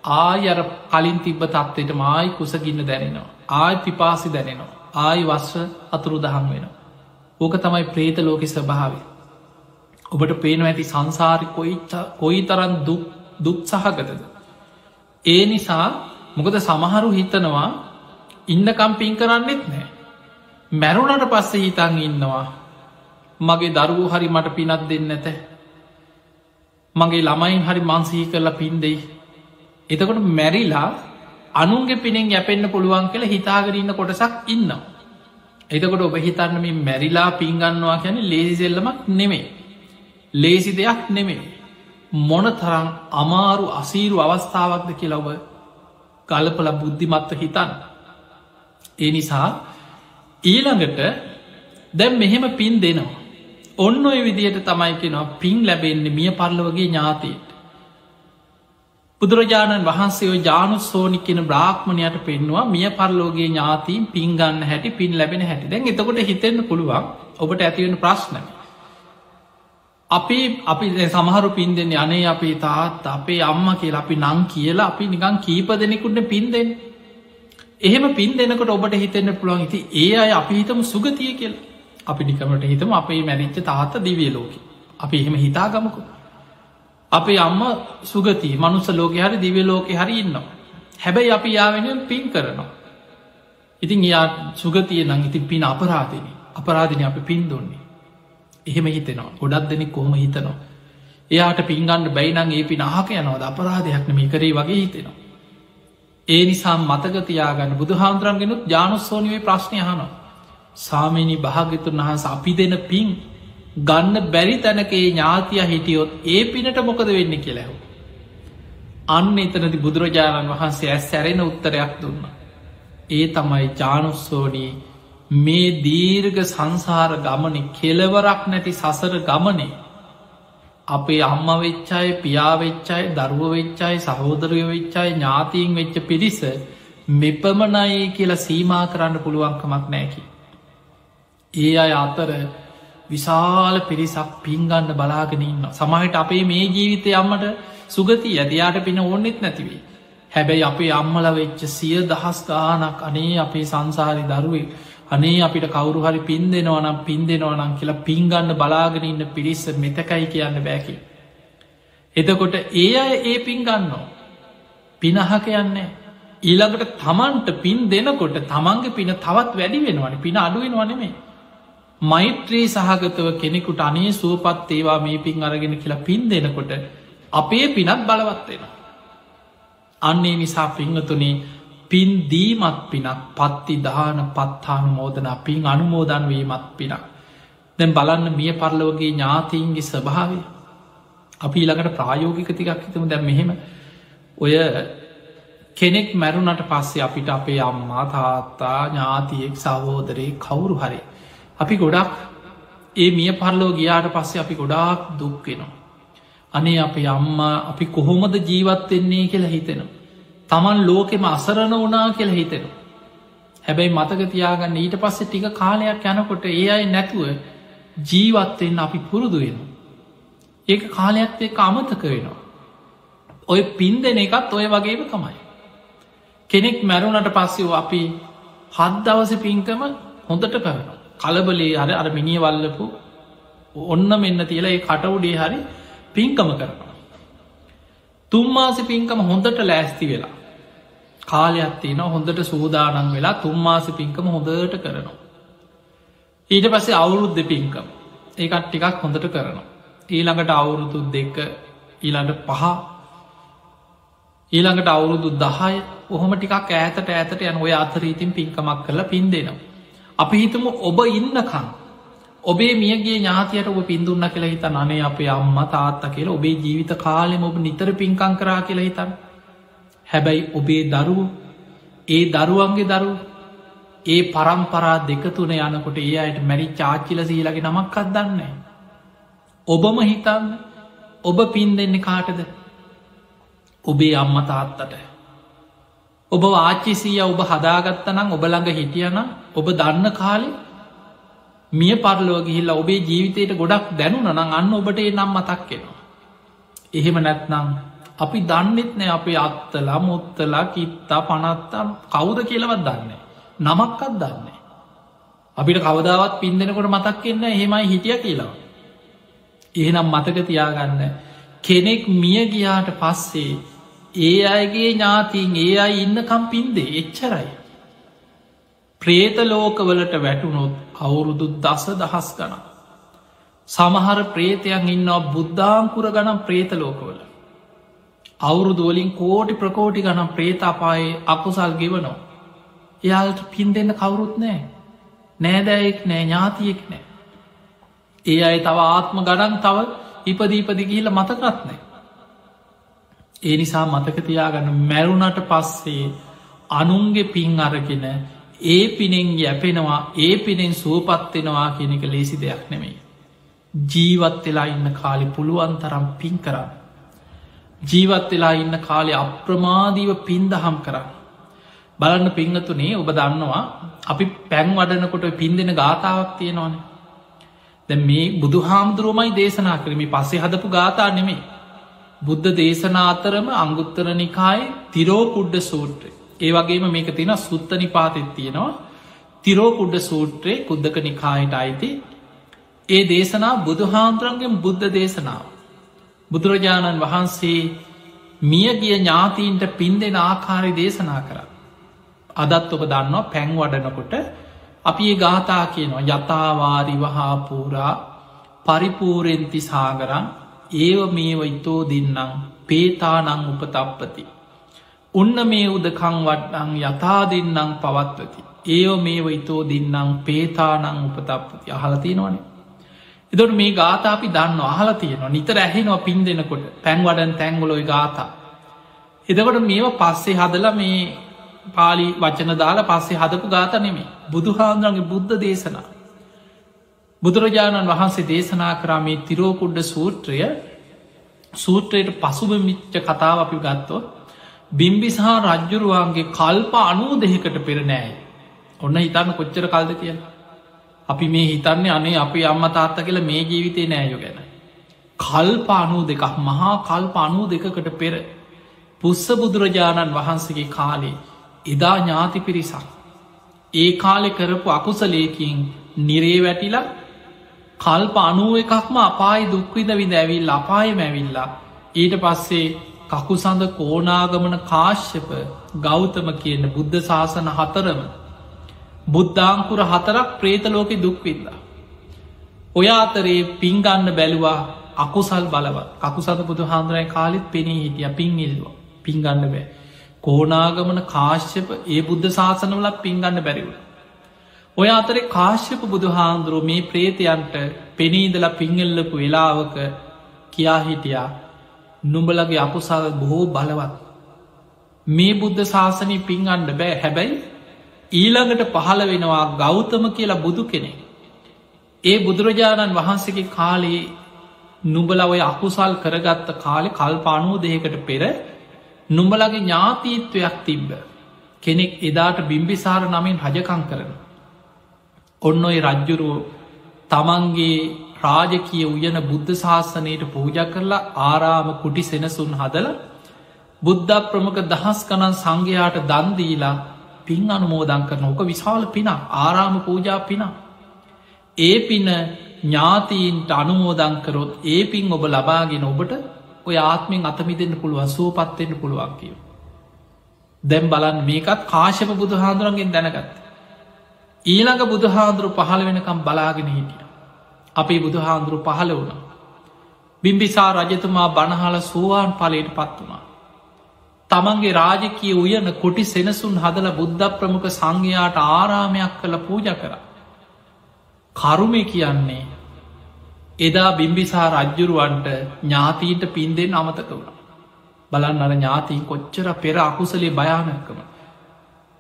ආය අර කලින් තිබ්බ තත්වයට මයි කුසගින්න දැනෙනවා. ආය පිපාසි දැනෙනවා. ආයි වස්්‍ර අතුරු දහම් වෙනවා. ඕක තමයි ප්‍රේත ලෝකෙ ස්වභාව. ඔබට පේනව ඇති සංසාරි කොයි තරන් දුක් සහගතද. ඒ නිසා මොකද සමහරු හිතනවා ඉන්නකම් පින් කරන්නෙත් නෑ. මැරුණට පස්සේ හිතන් ඉන්නවා. මගේ දරුවූ හරි මට පිනත් දෙන්න ඇත. මගේ ළමයින් හරි මන්සහි කරලා පින් දෙයි. එතකොට මැරිලා අනුන්ගේ පිනෙන් යැපෙන්න්න පුළුවන් කියලා හිතාගරන්න කොටසක් ඉන්නවා. එතකොට ඔබ හිතන්න මේ මැරිලා පින්ගන්නවා කියන ලේසිසෙල්ලමක් නෙමේ. ලේසි දෙයක් නෙමේ. මොන තරම් අමාරු අසීරු අවස්ථාවක්ද කියලව ගලපල බුද්ධිමත්ව හිතන්න. ඒ නිසා ඊළඟට දැම් මෙහෙම පින් දෙනවා. ඔන්න ඔය විදියට තමයි කෙනවා පින් ලැබෙන්නේ මිය පල්ලවගේ ඥාතයට. බුදුරජාණන් වහන්සේ ජානු සෝනි කෙන බ්‍රාහ්මණයට පෙන්වා මිය පරලෝගේ ඥාතීන් පින්ගන්න හැටි පින් ලැබෙන හැටි දැන් එතකොට හිතෙන්න්න පුළුවන් ඔබට ඇතිවෙන ප්‍රශ්නය. අපි අපි සමහරු පින් දෙන්න අනේ අපේ තාත් අපේ අම්ම කියලා අපි නං කියලා අපි නිකං කීප දෙනෙකුට පින් දෙන්න. එහෙම පින් දෙනකට ඔබට හිතෙන්න්න පුළුවන් ඉති ඒ අය අපි හිතම සුගතිය කියල. අපි නිකමට හිතම අපේ මැරිච්ච තාත්ත දිවිය ලෝක. අපි එහෙම හිතාගමකු අපේ අම්ම සුගති මනුස ලෝක හරි දිව ලෝක හරි ඉන්නවා. හැබැයි අපි යාවෙන පින් කරනවා. ඉතින් යා සුගතිය නං ඉතින් පින් අපරාධන. අපරාධනය අපි පින් දුන්නේ. එහෙම හිතෙනවා. ගොඩක් දෙනෙක් කොහොම හිතනවා? එයාට පින්ගන්න බැයිනං ඒ පින අහක යනවද? අපරාධයක්න මේ කරේ වගේ හිතෙනවා. ඒ නිසා මතගතියාගන්න බුදු හාන්දුරන්ගෙනුත් ජානුස්සෝනිවේ ප්‍රශ්නය හනවා සාමීනි භාගිතුන් වහන්ස අපි දෙන පින් ගන්න බැරි තැනකේ ඥාතිය හිටියොත් ඒ පිනට මොකද වෙන්න කෙලැහු. අන්න එතනති බුදුරජාණන් වහන්සේ ඇස් සැරෙන උත්තරයක් දුන්න. ඒ තමයි ජානුස්සෝනී මේ දීර්ග සංසාර ගමන කෙලවරක් නැති සසර ගමනේ අපේ අම්ම වෙච්චාය පියාවෙච්චායි දරුව වෙච්චායි සහෝදරය වෙච්චායි ඥාතීන් වෙච්ච පිරිස මෙපමණයි කියලා සීමා කරන්න පුළුවන්කමක් නෑකි. ඒ අය අතර විශාල පිරිසක් පින්ගන්න බලාගෙන ඉන්න සමහට අපේ මේ ජීවිතය අම්මට සුගති ඇතියාට පින ඕන්නෙත් නැතිවේ. හැබැයි අපේ අම්මල වෙච්ච සිය දහස් ගානක් අනේ අපේ සංසාරි දරුවේ අනේ අපිට කවුරු හරි පින් දෙනවනම් පින් දෙනවනම් කියලා පින්ගන්න බලාගෙන ඉන්න පිරිස්ස මෙතකයි කියන්න බෑකි. එතකොට ඒ අය ඒ පින් ගන්නවා. පිනහ කියන්නේ ඊළඟට තමන්ට පින් දෙනකොට තමන්ගේ පින තවත් වැඩි වෙනවන පින අඩුවෙන වනෙමේ. මෛත්‍රී සහගතව කෙනෙකුට අනේ සුවපත් ඒවා මේ පින් අරගෙන කියලා පින් දෙනකොට අපේ පිනත් බලවත්වෙන. අන්නේ නිසා පිංහතුනේ පින් දීමත් පිනක් පත්ති දාන පත්තානු මෝදන පින් අනුමෝදන් වීමත් පිනක්. දැන් බලන්න මිය පරලෝගේ ඥාතීන්ගේ ස්වභාවය අපි ඊළඟට ප්‍රායෝගික තිකක් හිතම දැම් මෙහෙම ඔය කෙනෙක් මැරුණට පස්සේ අපිට අපේ අම්මා තාත්තා ඥාතියෙක් සහෝදරයේ කවුරු හරි. අපි ගොඩක් ඒ මිය පරලෝ ගියාට පස්සේ අපි ගොඩාක් දුක්වෙනවා. අනේ අපේ අම්මා අපි කොහොමද ජීවත්වෙන්නේ කියලා හිතෙනවා. තමන් ලෝකෙම අසරණ වනා කියලා හිතෙන. හැබැයි මතක තියාගන්න ඊට පස්සෙ ටික කාලයක් යනකොට ඒ අයි නැතුව ජීවත්වෙන්න අපි පුරුදුවෙන. ඒක කාලයක් එක් අමතක වෙනවා. ඔය පින් දෙන එකත් ඔය වගේම තමයි. කෙනෙක් මැරුණට පස්සෙව අපි හත් දවස පින්කම හොඳට කරනවා. කලබලේ අර අර මිනිියවල්ලපු ඔන්න මෙන්න තියලා ඒ කටවුඩේ හරි පින්කම කරනවා. තුම්මාසි පින්කම හොඳට ලෑස්ති වෙලා. කාලයක් තියෙන හොඳට සූදානන් වෙලා තුම්මාසි පින්කම හොඳට කරනවා. ඊට පස්සේ අවුරුද්ධ පින්කම ඒකත් ටිකක් හොඳට කරනවා. ඊළඟට අවුරුදු දෙක ඊළඟට පහ ඊළඟට අවුරුදු දහය ඔහොම ටිකක් ඇතට ඇතට යන ඔය අතරීතින් පින්කමක් කරලා පින් දෙනවා. අපි හිතමු ඔබ ඉන්නකං ඔබේ මියගේ ඥාතියට ඔබ පින්දුන්න කියලා හිත නනේ අපේ අම්ම තාත්ත කියලා ඔබේ ජීවිත කාලෙම ඔබ නිතර පින්කං කරා කියලා හිතන්න හැබැයි ඔබේ දරුව ඒ දරුවන්ගේ දරු ඒ පරම්පරා දෙකතුන යනකොට ඒ අයට මැරි චාච්චිල සීලගේ නමක් අත්දන්නේ. ඔබම හිතන්න ඔබ පින් දෙන්න කාටද ඔබේ අම්ම තාත්තට. ඔබ ආච්චිසීය ඔබ හදාගත්තනම් ඔබ ළඟ හිටියන ඔබ දන්න කාලෙ මිය පරලුව ගිහිල්ලා ඔබේ ජීවිතයට ගොඩක් දැනුන නං අන්න ඔබට ඒ නම් මතක්කෙනවා. එහෙම නැත්නම් අපි දන්නෙත් නෑ අපේ අත්තලා මුත්තලා කිත්තා පනත්තා කවුද කියලවත් දන්නේ. නමක්කත් දන්නේ. අපිට කවදාවත් පින්දෙනකොට මතක්කෙන්න එහෙමයි හිටිය කියලා. එහෙනම් මතක තියාගන්න කෙනෙක් මිය ගියාට පස්සේ ඒ අයගේ ඥාතිීන් ඒ අයි ඉන්නකම් පින්දේ එච්චරයි. ප්‍රේත ලෝකවලට වැටුනොත් අවුරුදු දස දහස් ගන. සමහර ප්‍රේතයන් ඉන්නවා බුද්ධාංකුර ගනම් ප්‍රේත ලෝකවල. අවුරුදුවලින් කෝටි ප්‍රකෝටි ගනම් ප්‍රේතාපායේ අකුසල් ගෙවනවා. එයාල්ට පින් දෙන්න කවුරුත් නෑ නෑදෑයෙක් නෑ ඥාතියෙක් නෑ. ඒ අයි තව ආත්ම ගඩන් තව ඉපදීපදි ගිහිල මතකත් නෑ. ඒ නිසා මතකතියාගන්න මැරුණට පස්සේ අනුන්ගේ පින් අරගෙන ඒ පිනෙන් යැපෙනවා ඒ පිනෙන් සුවපත්වෙනවා කියනෙක ලේසි දෙයක් නෙමෙයි. ජීවත් වෙලා ඉන්න කාලි පුළුවන් තරම් පින් කරන්න. ජීවත් වෙලා ඉන්න කාලෙ අප්‍රමාදීව පින්දහම් කරන්න. බලන්න පිංහතුනේ ඔබ දන්නවා අපි පැන් වඩනකොට පින් දෙෙන ගාථාවක් තියෙනවාන. දැ මේ බුදු හාමුදුරුවමයි දේශනා කරමි පස්සේ හදපු ගාථා නෙමේ. බුද්ධ දේශනා අතරම අංගුත්තර නිකායි තිරෝකුඩ්ඩ සූට්‍රය. ඒ වගේම මේක තින සුත්ත නිපාතෙත් තියෙනවා තිරෝකුඩ්ඩ සූට්‍රයේ කුද්දක නිකායට අයිති ඒ දේශනා බුදුහාන්දුරන්ගෙන් බුද්ධ දේශනාව. බුදුරජාණන් වහන්සේ මියගිය ඥාතීන්ට පින් දෙෙන ආකාරි දේශනා කර. අදත් ඔබ දන්නවා පැන් වඩනකොට අපි ඒ ගාථා කියනවා යථවාරිවහාපූරා පරිපූරෙන්ති සාගරන් ඒව මේව ඉතෝ දෙන්නම් පේතානං උපතප්පති. උන්න මේ උදකං වඩ්නං යථා දෙන්නම් පවත්වති. ඒෝ මේව ඉතෝ දෙන්නම් පේතානං උපතප්පති අහලතිනවනේ. එදොට මේ ගාතා අපි දන්න අහල තියෙනවා. නිතර ඇහෙනවා පින් දෙනකොට. පැන් වඩන් තැංගොලොයි ගාතා. එදකොට මේවා පස්සේ හදල මේ පාලි වචන දාලා පස්සේ හදපු ගාත නෙමේ බුදුහාන්දුරන්ගේ බුද්ධ දේශනා. බුදුරජාණන් වහන්සේ දේශනා කරා මේ තිරෝකුඩ්ඩ සූත්‍රය. සූත්‍රයට පසුබ මිච්ච කතාව අපි ගත්තොත් බිම්බිසාහ රජ්ජුරුවන්ගේ කල්ප අනූ දෙහෙකට පෙර නෑ ඔන්න හිතන්න කොච්චර කල්ද කියලා. අපි මේ හිතන්නේ අනේ අපි අම්ම තාත්ත කියල මේ ජීවිතය නෑයෝ ගැන. කල්ප අනූ දෙකක් මහා කල්ප අනූ දෙකකට පෙර පුස්ස බුදුරජාණන් වහන්සගේ කාලේ එදා ඥාති පිරිසක්. ඒ කාලෙ කරපු අකුසලයකින් නිරේ වැටිලා කල්ප අනුව එකක්ම අපායි දුක්විද විඳ ඇවිල් අපාය මැවිල්ලා ඊට පස්සේ කකුසඳ කෝනාගමන කාශ්‍යප ගෞතම කියන බුද්ධ ශාසන හතරම බුද්ධාංකුර හතරක් ප්‍රේතලෝකෙ දුක්විල්ලා. ඔය අතරේ පින්ගන්න බැලුවා අකුසල් බලව කකුසඳ බුදු හාන්දුරයි කාලෙත් පෙනී හිටිය පින් ඉල්වා පින්ගන්න බෑ. කෝනාගමන කාශ්‍යප ඒ බුද්ධ ශාසනවලත් පින්ගන්න බැරිවුණ. ඔය අතරේ කාශ්‍යප බුදු හාන්දුරුව මේ ප්‍රේතයන්ට පෙනීදල පිංගල්ලපු වෙලාවක කියා හිටියා නුඹලගේ අකුසාල බොහෝ බලවත්. මේ බුද්ධ ශාසනය පින් අන්ඩ බෑ හැබැයි ඊළඟට පහළ වෙනවා ගෞතම කියලා බුදු කෙනෙ. ඒ බුදුරජාණන් වහන්සේගේ කාලේ නුඹල ඔය අකුසල් කරගත්ත කාලෙ කල්පානූ දෙයකට පෙර නුඹලගේ ඥාතීත්වයක් තිබ්බ කෙනෙක් එදාට බිම්බිසාර නමින් රජකං කරන. ඔන්න ඔය රජ්ජුරුව තමන්ගේ රාජකිය උයන බුද්ධ ශාසනයට පූජ කරලා ආරාම කුටි සෙනසුන් හදල බුද්ධ ප්‍රමක දහස් කනන් සංඝයාට දන්දීලා පින් අනුමෝදන් කරන ඕක විශාල පින ආරාම පූජා පින. ඒ පින ඥාතීන්ට අනුමෝදංකරොත් ඒ පින් ඔබ ලබාගෙන ඔබට ඔය ආත්මෙන් අතමිදෙන්න්න පුළුවන් සුවපත්වෙන්න්න පුළුවන් කියව. දැම් බලන් මේකත් කාශප බුදු හාදුරන්ගෙන් දැනගත්ත. ඊළඟ බුදුහාදුරු පහළ වෙනකම් බලාගෙන හිටිය. අපේ බුදුහාන්දුරු පහළ වුණ. බිම්බිසා රජතුමා බණහල සුවාන් පලයට පත් වුණා. තමන්ගේ රාජකිය උයන කොටි සෙනසුන් හදල බුද්ධ ප්‍රමුඛ සංඝයාට ආරාමයක් කළ පූජ කර. කරුමය කියන්නේ එදා බිම්බිසා රජ්ජුරුවන්ට ඥාතීන්ට පින්දෙන් අමතක වුණ. බලන්න අර ඥාතීන් කොච්චර පෙර අකුසලේ භයානකම.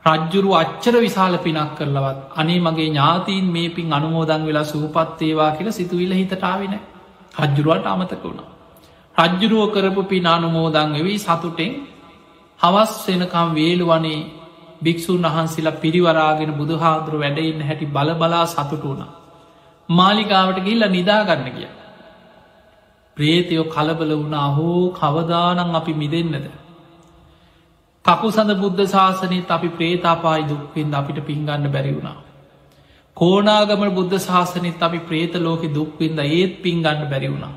රජ්ජුරු අච්චර විශාල පිනක් කරලවත් අනේ මගේ ඥාතීන් මේ පින් අනුමෝදන් වෙලා සූපත්තේවා කියලා සිතුවිල්ල හිතටාවෙන රජ්ජුරුවට අමතක වුණා. රජ්ජුරුව කරපු පින් අනුමෝදං වෙවී සතුටෙන් හවස් වෙනකම් වේළුවනේ භික්‍ෂූන් වහන්සේලා පිරිවරාගෙන බුදුහාදුරු වැඩඉන්න හැටි බලබලා සතුට වුණ. මාලිකාවට ගිල්ල නිදාගන්න කිය. ප්‍රේතයෝ කලබල වුණා හෝ කවදානං අපි මිදන්නද. කපු සඳ බුද්ධ ශාසනයත් අපි ප්‍රේතාපායි දුක්වෙන්ද අපිට පින්ගන්න බැරි වුණා. කෝනාගම බුද්ධ ශාසනයත් අපි ප්‍රේත ලෝකෙ දුක්වෙන්ද ඒත් පින්ගන්න බැරි වුණා.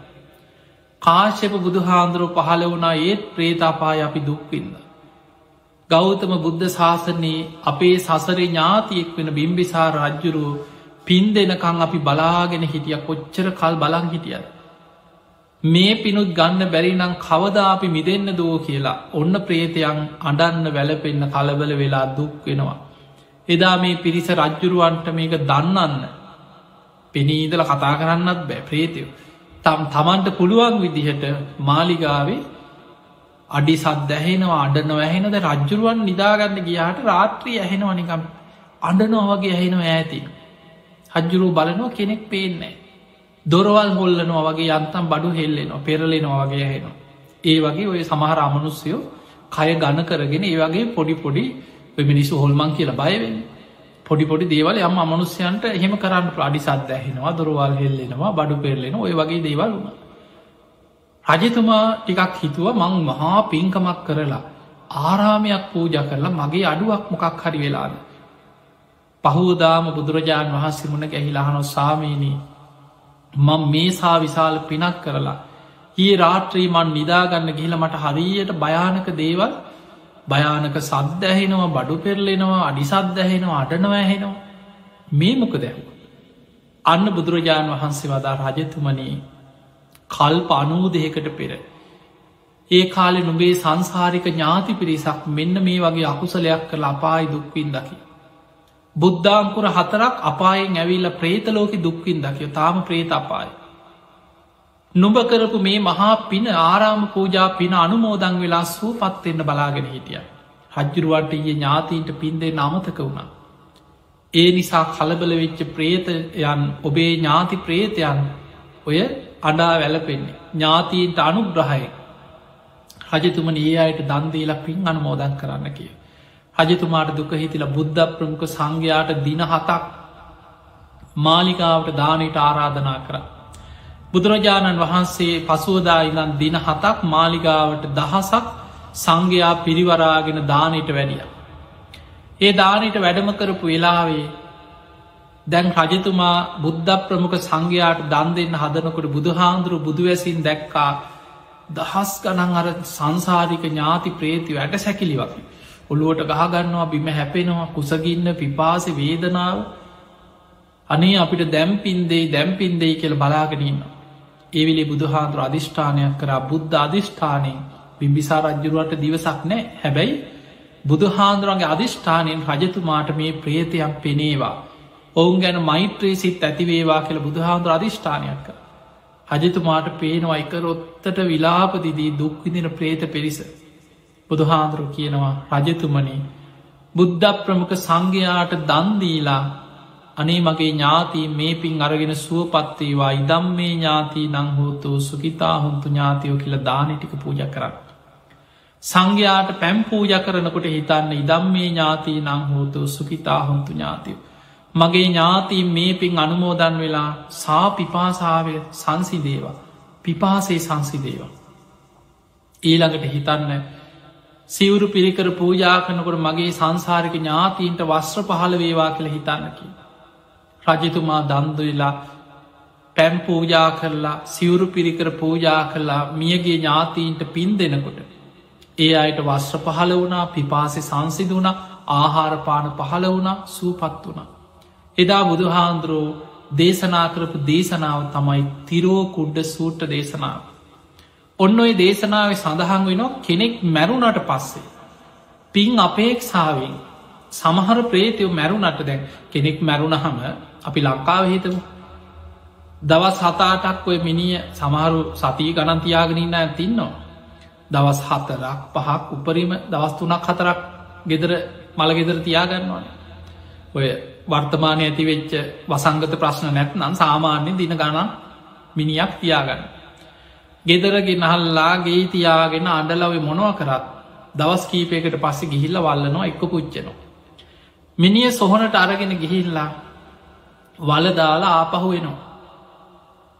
කාශ්‍යප බුදු හාන්දුරුව පහල වුණා ඒත් ප්‍රේතාපාය අපි දුක්වින්ද. ගෞතම බුද්ධ ශාසනයේ අපේ සසරේ ඥාතියෙක් වෙන බිම්බිසා රජ්ජුරුව පින් දෙනකං අපි බලාගෙන හිටිය කොච්චර කල් බලං හිටියද. මේ පිනුත් ගන්න බැරිනම් කවදා අපි මිදන්න දෝ කියලා ඔන්න ප්‍රේතයන් අඩන්න වැලපෙන්න්න කලබල වෙලා දුක් වෙනවා. එදා මේ පිරිස රජ්ජුරුවන්ට මේක දන්නන්න පෙනීදල කතා කරන්නත් බෑ ප්‍රේතයෝ. තම් තමන්ට පුළුවන් විදිහට මාලිගාවේ අඩි සත් ඇහෙනවා අඩනව ඇහෙනද රජ්ජුරුවන් නිදාගන්න ගියාට රාත්‍රී ඇහෙනවනිකම් අඩනෝ වගේ ඇහෙනවා ඇති. හජ්ජුරු බලනවා කෙනෙක් පේන්නේ. දොරවල් හොල්ලනවා වගේ යන්තම් බඩු හෙල්ලෙනවා පෙරලෙනවා වගේ හෙනවා. ඒ වගේ ඔය සමහර අමනුස්යෝ කය ගණ කරගෙන ඒ වගේ පොඩි පොඩි මිනිස්සු හොල්මන් කියලා බයවෙන්න. පොඩි පොඩි දේවල් යම් අමනුස්්‍යයන්ට එහෙම කරන්න ප්‍රඩි සද්ධ ඇහෙනවා දොරවල් හෙල්ලෙනවා බඩු පෙරලෙන ඔය වගේ දේවල් වුණ. රජතුමා ටිකක් හිතුව මං මහා පින්කමක් කරලා ආරාමයක් පූජ කරලා මගේ අඩුවක් මොකක් හරි වෙලාද. පහෝදාම බුදුරජාණන් වහන්සේ මුණ ගැහිලාහනො සාමීනී මං මේසා විශාල පිනක් කරලා ඒ රාත්‍රී මන් නිදාගන්න ගිහිල මට හරියට භයානක දේවල් භයානක සද්ද ඇහෙනවා බඩු පෙරලෙනවා අඩි සද්ද ඇහෙනවා අඩනව ඇහෙනවා මේ මොක දැව. අන්න බුදුරජාණන් වහන්සේ වදා රජතුමනී කල්ප අනූදයකට පෙර. ඒ කාලෙ නුබේ සංසාරික ඥාති පිරිසක් මෙන්න මේ වගේ අකුසලයක් කළ අපායි දුක්වින් දකි. බුද්ධාංකුර හතරක් අපායෙන් ඇවිල්ල ප්‍රේතලෝක දුක්වින් දකිය තාම ප්‍රේත අපායි. නුඹ කරපු මේ මහා පින ආරාම පූජා පින අනුමෝදං වෙලා සූ පත්වෙන්න බලාගෙන හිටිය. රජ්ජුරුවට ඒ ඥාතීන්ට පින්දේ නමතක වුණා. ඒ නිසා කලබල වෙච්ච ප්‍රේතයන් ඔබේ ඥාති ප්‍රේතයන් ඔය අඩා වැලපෙන්නේ. ඥාතීන්ට අනුග්‍රහය රජතුමන ඒ අයට දන්දීලා පින් අනුමෝදන් කරන්න කිය. රජතුමාට දුක හිතිලා බුද්ධ ප්‍රමුඛ සංඝයාට දින හතක් මාලිකාවට දානයට ආරාධනා කර. බුදුරජාණන් වහන්සේ පසුවදා ඉඳන් දින හතක් මාලිගාවට දහසක් සංඝයා පිරිවරාගෙන දානයට වැඩිය. ඒ දානයට වැඩම කරපු වෙලාවේ දැන් රජතුමා බුද්ධ ප්‍රමුඛ සංඝයාට දන් දෙන්න හදනකොට බුදුහාන්දුරු බුදුවැසින් දැක්කා දහස් ගනන් අර සංසාරික ඥාති ප්‍රේති වැට සැකිලි වගේ. ඔළුවට ගහගන්නවා බිම හැපෙනවා කුසගින්න පිපාස වේදනාව අනේ අපිට දැම්පින්දේ දැම්පින්දෙයි කියල බලාගෙනන්න. ඒවිලි බුදුහාන්දුර අධිෂ්ඨානයක් කර බුද්ධ අධිෂ්ඨානයෙන් බිම්බිසා රජ්ජුරුවට දිවසක් නෑ හැබැයි බුදුහාන්දුරන්ගේ අධිෂ්ඨානයෙන් රජතුමාට මේ ප්‍රේතයක් පෙනේවා. ඔවුන් ගැන මෛත්‍රී සිත් ඇතිවේවා කියල බුදුහාන්දුර අධිෂ්ඨානයක් කර. හජතුමාට පේනවා එකරොත්තට විලාපදිදී දුක්විදින ප්‍රේත පිරිස. බුදුහාන්දුරු කියනවා රජතුමනි බුද්ධ ප්‍රමුඛ සංඝයාට දන්දීලා අනේ මගේ ඥාති මේ පින් අරගෙන සුවපත්වේවා ඉදම් මේ ඥාති නංහෝතු සුකිතා හුන්තු ඥාතියෝ කියල දානටික පූජ කරන්න. සංඝයාට පැම් පූජ කරනකොට හිතන්න ඉදම් මේ ඥාති නංහෝතු සුකිතා හුන්තු ඥාතියෝ. මගේ ඥාතීන් මේ පින් අනුමෝදන් වෙලා සා පිපාසාාවය සංසිදේවා පිපාසේ සංසිදේවා. ඊළඟට හිතන්න සිවුරු පිරිකර පූජා කනකොට මගේ සංසාරික ඥාතීන්ට වස්ත්‍ර පහළ වේවා කියල හිතන්නකි. රජතුමා දන්දුවෙලා පැම් පූජා කරලා සිවුරු පිරිකර පූජා කරලා මියගේ ඥාතීන්ට පින් දෙනකොට. ඒ අයට වස්ත්‍ර පහළ වුණා පිපාසෙ සංසිද වුණ ආහාරපාන පහළ වුණ සූපත් වුණා. එදා බුදුහාන්දුරෝ දේශනා කරපු දේශනාව තමයි තිරෝ කුඩ්ඩ සූට්ට දේශනාව. ඔන්න ඔය දේශනාව සඳහන් වෙනවා කෙනෙක් මැරුණට පස්සේ. පින් අපේක්ෂාවෙන් සමහර ප්‍රේතයෝ මැරුණට දැන් කෙනෙක් මැරුණහම අපි ලංකාව හිතමු දවස් හතාටක් ඔය මිනිිය සමහරු සතිය ගණන්තියාගෙනන්න ඇතින්නවා. දවස් හතරක් පහක් උපරීම දවස් තුනක් හතරක් ගෙදර මළගෙදර තියාගන්නවාන. ඔය වර්තමානය ඇති වෙච්ච වසංගත ප්‍රශ්න නැත්නම් සාමාන්‍ය දින ගණන් මිනිියක් තියාගන්න. ගෙදරගෙන නහල්ලා ගේ තියාගෙන අඩලව මොනව කරත් දවස් කීපයකට පස්සෙ ගිහිල්ල වල්ලනවා එක්ක පුච්චනවා. මිනිිය සොහොනට අරගෙන ගිහිල්ලා වලදාලා ආපහු වෙනවා.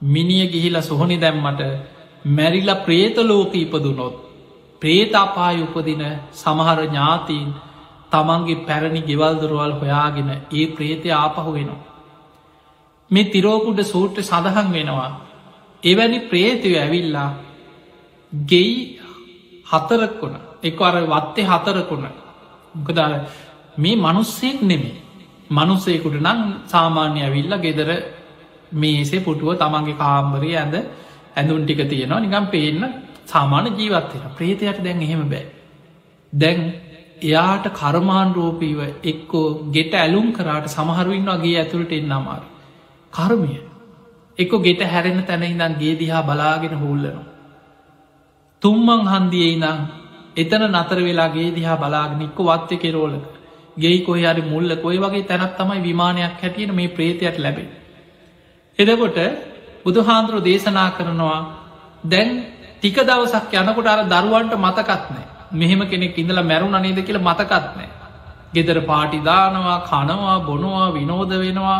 මිනිිය ගිහිල සොහොනි දැම්මට මැරිල ප්‍රේතලෝක ඉපදුනොත් ප්‍රේතාපාය උපදින සමහර ඥාතීන් තමන්ගේ පැරණි ගෙවල්දරුවල් හොයාගෙන ඒ ප්‍රේතය ආපහු වෙනවා. මේ තිරෝකුඩ සූට්‍ර සඳහන් වෙනවා. එවැනි ප්‍රේතය ඇවිල්ලා ගෙයි හතරකුණ එක අර වත්තේ හතරකුණ. මොකද මේ මනුස්සෙක් නෙමේ මනුස්සයකුට නම් සාමාන්‍ය ඇවිල්ල ගෙදර මේසේ පුටුව තමන්ගේ කාම්බරය ඇඳ ඇඳුන් ටික තියෙනවා. නිකම් පේන්න සාමාන ජීවත්වෙන ප්‍රේතයට දැන් එහෙම බෑ. දැන් එයාට කර්මාණරෝපීව එක්කෝ ගෙට ඇලුම් කරාට සමහරුවන් වගේ ඇතුළට එන්න අමාර. කර්මය එක්ක ගෙට හැරෙන තැන ඉඳන් ගේ දිහා බලාගෙන හුල්ලනවා. තුම්මං හන්දියේ ඉනම් එතන නතර වෙලා ගේ දිහා බලාගෙන එක්ක වත්ත කෙරෝලක ගෙයි කොයි අරි මුල්ල කොයි වගේ තැනත් තමයි විමානයක් හැටියට මේ ප්‍රේතයට ලැබේ. එදකොට බුදුහාන්දුරු දේශනා කරනවා දැන් ටික දවසක් යනකොට අර දරුවන්ට මතකත් නෑ මෙහෙම කෙනෙක් ඉඳලා මැරුණ නේද කියල මතකත්නෑ. ගෙදර පාටිදානවා කනවා බොනවා විනෝද වෙනවා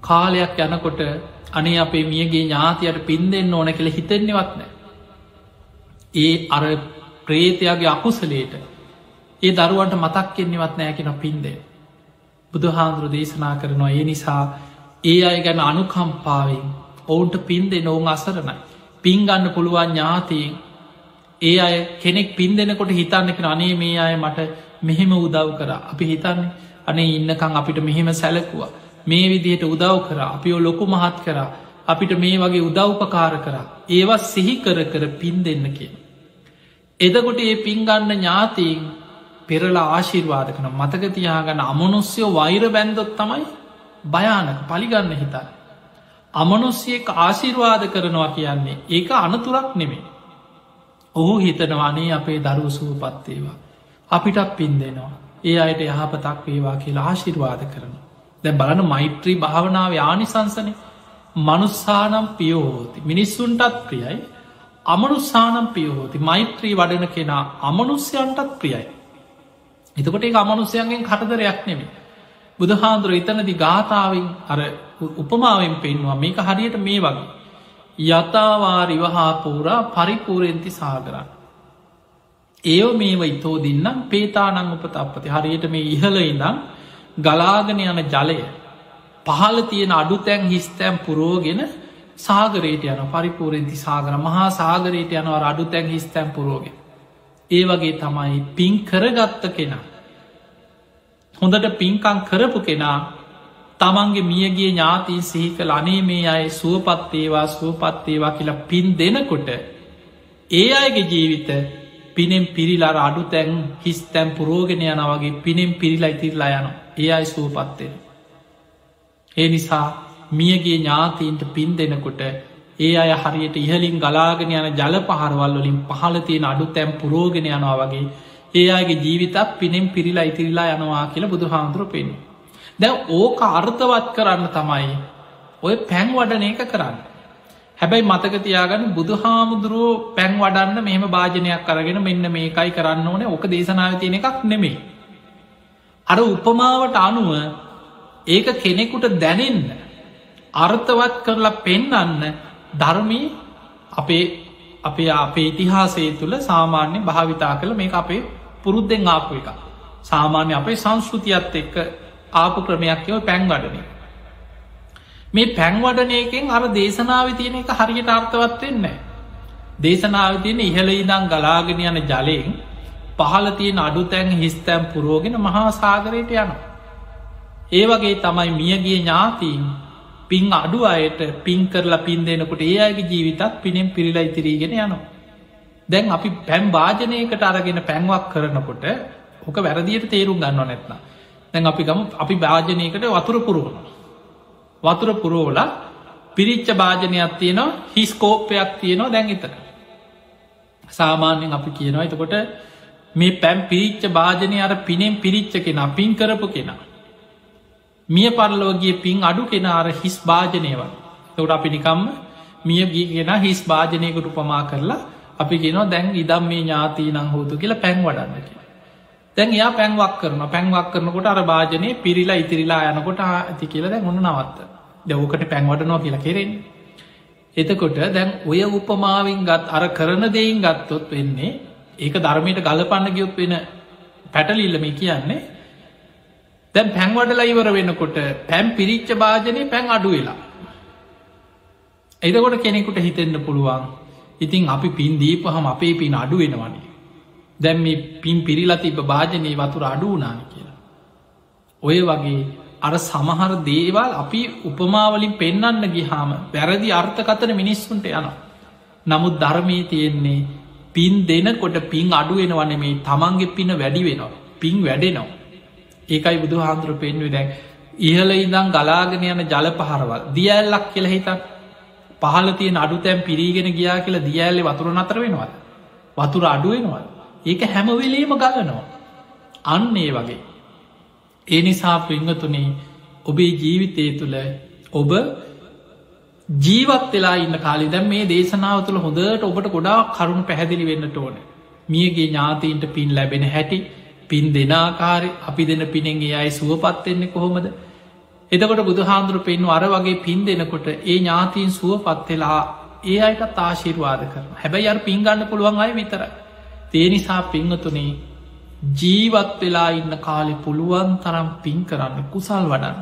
කාලයක් යනකොට අනේ අපේ මියගේ ඥාතියට පින් දෙන්න ඕන කියල හිතෙන්නේවත් නෑ. ඒ අර ප්‍රේතයාගේ අකුසලේට ඒ දරුවන්ට මතක් කෙන්නේවත් නෑ කෙන පින්දේ. බුදුහාන්දුරු දේශනා කරනවා ඒ නිසා ඒ අය ගැන අනුකම්පාවෙන් ඔවුන්ට පින්දෙ නොවුන් අසරණයි. පින්ගන්න පුළුවන් ඥාතියෙන් ඒ අය කෙනෙක් පින් දෙනකොට හිතන්නක අනේ මේ අය මට මෙහෙම උදව් කර අපි හිතන්නේ අනේ ඉන්නකං අපිට මෙහෙම සැලකුවා මේ විදිහට උදව් කර අපිෝ ලොකු මහත් කර අපිට මේ වගේ උදව්පකාර කර ඒවත් සිහි කර කර පින් දෙන්න කියෙන්. එදකොට ඒ පින්ගන්න ඥාතීන් පෙරලා ආශිර්වාද කන මතකතියාගන්න අමනුස්්‍යයෝ වෛර බැන්දොත් තමයි භයානක පලිගන්න හිතා. අමනුස්්‍යයෙක් ආශිර්වාද කරනවා කියන්නේ ඒක අනතුරක් නෙමේ. ඔහු හිතනවානේ අපේ දරුව සුවපත්තේවා. අපිටත් පින් දෙනවා. ඒ අයට යහපතක් වේවා කියලා ආශිර්වාද කරන. දැ බලන මෛත්‍රී භාවනාව ආනිසංසනය මනුස්සානම් පියෝහෝති. මිනිස්සුන්ටත් ප්‍රියයි අමනුස්සානම් පියහෝති මෛත්‍රී වඩන කෙනා අමනුස්්‍යයන්ටත් ප්‍රියයි. එතකොට ඒ අමනුස්්‍යයන්ගෙන් කටදරයක් නෙමේ. බුදුහාන්දුර එතනදි ගාථාවෙන් අර උපමාවෙන් පෙන්වා මේක හරියට මේ වගේ. යතාවාරිවහා පූරා පරිපූරෙන්ති සාගරන්න. ඒව මේව ඉතෝ දින්නම් පේතානං උපතපති හරියට මේ ඉහල ඉඳම් ගලාගෙන යන ජලය පහල තියෙන අඩුතැන් හිස්තැම් පුරෝගෙන සාගරයට යන පරිපූරෙන්ති සාගර. මහා සාගරයට යනවා අඩුතැන් හිස්තැම් පුරෝගෙන ඒ වගේ තමයි පින් කරගත්ත කෙනා. හොඳට පින්කං කරපු කෙනා තමන්ගේ මියගේ ඥාතින් සිහිකල අනේ මේ අය සුවපත්තේවා සුවපත්තේවා කියලා පින් දෙනකොට ඒ අයගේ ජීවිත පිනෙම් පිරිලාර අඩු තැන් හිස් තැම් පුරෝගෙන යනවගේ පිනෙම් පිරිලා ඉතිරලා යන ඒ අයි සූපත්තෙන. ඒ නිසා මියගේ ඥාතීන්ට පින් දෙනකොට ඒ අය හරියට ඉහලින් ගලාගෙන යන ජල පහරවල් වලින් පහල තියෙන අඩු තැම් පුරෝගෙන යනවා වගේ ඒ අයගේ ජීවිතත් පිනෙම් පිරිලා ඉතිරිලා යනවා කියලා බුදු හාමුදුර පෙන්. දැ ඕක අර්ථවත් කරන්න තමයි ඔය පැන් වඩන එක කරන්න. හැබැයි මතකතියාගන්න බුදු හාමුදුරුවෝ පැන් වඩන්න මෙහම භාජනයක් කරගෙන මෙන්න මේකයි කරන්න ඕනේ ඕක දේශනාව තියෙන එකක් නෙමේ. අර උපමාවට අනුව ඒක කෙනෙකුට දැනෙන්න අර්ථවත් කරලා පෙන්නන්න ධර්මී අපේ අපේ අපේ ඉතිහාසේ තුළ සාමාන්‍ය භාවිතා කළ මේ අපේ පුරුද්දෙන් ආපු එක. සාමාන්‍ය අපේ සංස්කෘතියත් එක්ක ආපු ක්‍රමයක්යව පැන් වඩනේ. මේ පැන්වඩනයකෙන් අර දේශනාව තියෙන එක හරියට අර්ථවත් වෙන්න. දේශනාව තියෙන ඉහළ ඉදං ගලාගෙන යන ජලයෙන් පහල තියෙන අඩුතැන් හිස්තැම් පුරෝගෙන මහා සාගරයට යන. ඒ වගේ තමයි මියගේ ඥාතීන් පින් අඩු අයට පින් කරලා පින් දෙනකොට ඒ අයගේ ජීවිතත් පිනෙම් පිරිලා ඉතිරීගෙන යනවා. දැන් අපි පැම් භාජනයකට අරගෙන පැන්වක් කරනකොට ඕක වැරදියට තේරුම් ගන්න නැත්න. දැන් අපි ගම අපි භාජනයකට වතුර පුරුවනවා. වතුර පුරෝල පිරිච්ච භාජනයක් තියෙනවා හිස්කෝප්පයක් තියෙනවා දැන් එතන. සාමාන්‍යෙන් අපි කියනවා එතකොට මේ පැම් පිරිච්ච භාජනය අර පිනෙම් පිරිච්ච කෙන පින් කරපු කෙනා. මිය පරලෝගේ පින් අඩු කෙන අර හිස් භාජනයවල් තවට අපි නිකම්ම මිය ගිගෙන හිස් භාජනයකට උපමා කරලා අපි ගෙනවා දැන් ඉදම් මේ ඥාතී නං හෝතු කියලා පැන් වඩන්න කිය දැන් එයා පැන්වක් කරන පැන්වක් කරනකොට අර භාජනය පිරිලා ඉතිරිලා යනකොට ඇති කියල දැන් ඔන්න නවත්ත දැවකට පැන්වටනවා කියලා කෙරෙන්. එතකොට දැන් ඔය උපමාවින් ගත් අර කරන දෙයින් ගත්තොත් වෙන්නේ ඒක ධර්මයට ගලපන්න ගියොත් වෙන පැටලිල්ලම කියන්නේ දැන් පැන්වඩලා ඉවර වෙනකොට පැම් පිරිච්ච භාජනය පැන් අඩු වෙලා. එදකොට කෙනෙකුට හිතෙන්න්න පුළුවන් ඉතින් අපි පින් දීපහම අපේ පින් අඩු වෙනවනේ. දැම් මේ පින් පිරිලා තිබ භාජනය වතුර අඩු වනාන කියලා. ඔය වගේ අර සමහර දේවල් අපි උපමාවලින් පෙන්නන්න ගිහාම වැරදි අර්ථකතන මිනිස්සුන්ට යන. නමුත් ධර්මී තියෙන්නේ පින් දෙනකොට පින් අඩුවෙනවන මේ තමන්ගේ පින වැඩි වෙනවා. පින් වැඩෙනවා. ඒකයි බුදු හාන්දුර පෙන්ව දැන් ඉහල ඉදං ගලාගෙන යන ජල පහරවල් දියල්ලක් කියල හිතක් පහල තියෙන අඩු තැම් පිරීගෙන ගියා කියලා දියඇල්ලෙ වතුර නතර වෙනවද. වතුර අඩුවෙනවා. ඒක හැමවෙලේම ගලනවා. අන්න ඒ වගේ. ඒ නිසා පිංහතුනේ ඔබේ ජීවිතය තුළ ඔබ ජීවත් වෙලා ඉන්න කාලි දැම් මේ දේශනාව තුළ හොඳට ඔබට ගොඩා කරුණු පැහැදිලි වෙන්නට ඕන. මියගේ ඥාතීන්ට පින් ලැබෙන හැටි පින් දෙනාකාරය අපි දෙන පිනෙන්ගේ අයි සුවපත්වෙන්නේ කොහොමද? එතකොට බුදු හාන්දුරු පෙන්ු අර වගේ පින් දෙනකොට ඒ ඥාතීන් සුවපත්වෙලා ඒ අයට තාශීර්වාද කරන හැබැයි අර පින්ගන්න පුළුවන් අය විතර තේ නිසා පිංහතුනේ ජීවත් වෙලා ඉන්න කාලෙ පුළුවන් තරම් පින් කරන්න කුසල් වඩන්න.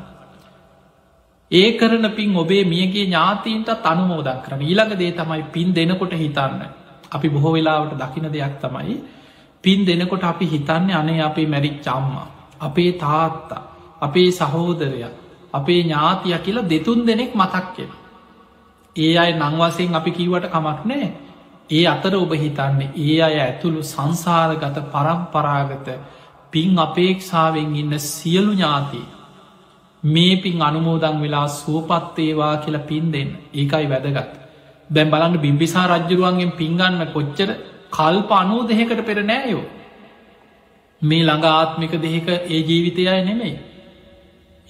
ඒ කරන පින් ඔබේ මියගේ ඥාතීන්ට තනුමෝදක් කරන ඊළඟ දේ තමයි පින් දෙනකොට හිතන්න. අපි බොහෝ වෙලාවට දකින දෙයක් තමයි පින් දෙනකොට අපි හිතන්නේ අනේ අපේ මැරික් චම්මා. අපේ තාත්තා අපේ සහෝදරය අපේ ඥාතිය කියලා දෙතුන් දෙනෙක් මතක්කෙන. ඒ අයි නංවසයෙන් අපි කීවට කමක් නෑ ඒ අතර ඔබ හිතන්නේ ඒ අය ඇතුළු සංසාරගත පරම්පරාගත පින් අපේක්ෂාවෙන් ඉන්න සියලු ඥාති මේ පින් අනුමෝදං වෙලා සුවපත්තේවා කියලා පින් දෙන්න. ඒකයි වැදගත්. දැම් බලන්න බිම්බිසා රජ්ජරුවන්ගෙන් පින්ගන්න කොච්චර කල්ප අනූ දෙහෙකට පෙර නෑයෝ. මේ ළඟ ආත්මික දෙහෙක ඒ ජීවිතයයි නෙමෙයි.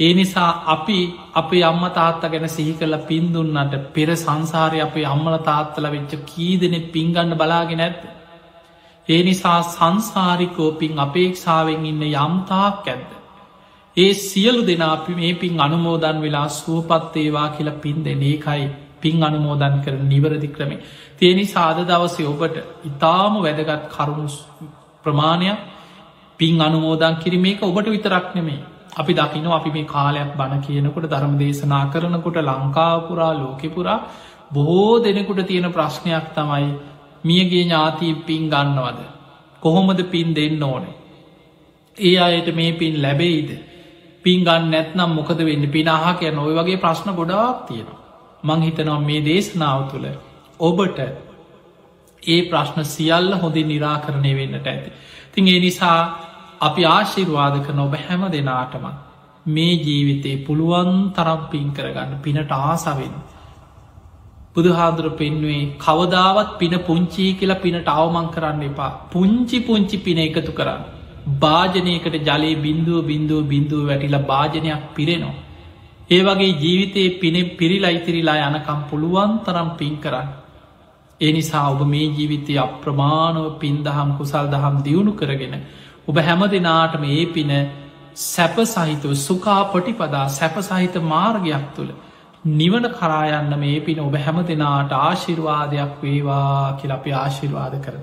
ඒ නිසා අපි අපේ අම්ම තාත්ත ගැන සිහි කළ පින්දුන්නට පෙර සංසාරය අපේ අම්මල තාත්තල වෙච්ච කීදනෙ පින්ගන්න බලාගෙන ඇත්ත. ඒ නිසා සංසාරිකෝ පින් අපේක්ෂාවෙන් ඉන්න යම්තාක් ඇද්ද. ඒ සියලු දෙනා අපි මේ පින් අනුමෝදන් වෙලා සුවපත්තේවා කියලා පින් දෙන ඒකයි පින් අනුමෝදන් කර නිවරදි ක්‍රමේ. තියනි සාධ දවසය ඔබට ඉතාම වැදගත් කරුණු ප්‍රමාණයක් පින් අනුමෝදන් කිරීමේක ඔබට විතරක් නෙමේ අපි දකිනවා අපි මේ කාලයක් බණ කියනකොට ධර්ම දේශනා කරනකොට ලංකාපුරා ලෝකෙපුරා බොහෝ දෙනෙකුට තියෙන ප්‍රශ්නයක් තමයි මියගේ ඥාතී පින් ගන්නවද? කොහොමද පින් දෙන්න ඕනේ? ඒ අයට මේ පින් ලැබෙයිද? පින් ගන්න නැත්නම් මොකද වෙන්න? පිනාහ කියන ඔය වගේ ප්‍රශ්න ගොඩාක් තියෙනවා. මං හිතනවා මේ දේශනාව තුළ ඔබට ඒ ප්‍රශ්න සියල්ල හොඳින් නිරාකරණය වෙන්නට ඇති. තින් ඒ නිසා අපි ආශිර්වාද කන ඔබ හැම දෙනාටම මේ ජීවිතේ පුළුවන් තරම් පින් කරගන්න පිනට ආසවෙන. බුදුහාදුර පෙන්වේ කවදාවත් පින පුංචී කියලා පිනට අවමං කරන්න එපා පුංචි පුංචි පින එකතු කරන්න. භාජනයකට ජලයේ බින්දුව බින්දුව බින්දුව වැටිලා භාජනයක් පිරෙනවා. ඒ වගේ ජීවිතයේ පිනෙ පිරිලා ඉතිරිලා යනකම් පුළුවන් තරම් පින් කරන්න. ඒ නිසා ඔබ මේ ජීවිතය අප්‍රමාණව පින් දහම් කුසල් දහම් දියුණු කරගෙන ඔබ හැම දෙනාටම ඒ පින සැප සහිතව සුකා පොටිපදා සැප සහිත මාර්ගයක් තුළ නිවන කරායන්න මේ පින ඔබ හැම දෙනාට ආශිර්වාදයක් වේවා කියල අපි ආශිර්වාද කර.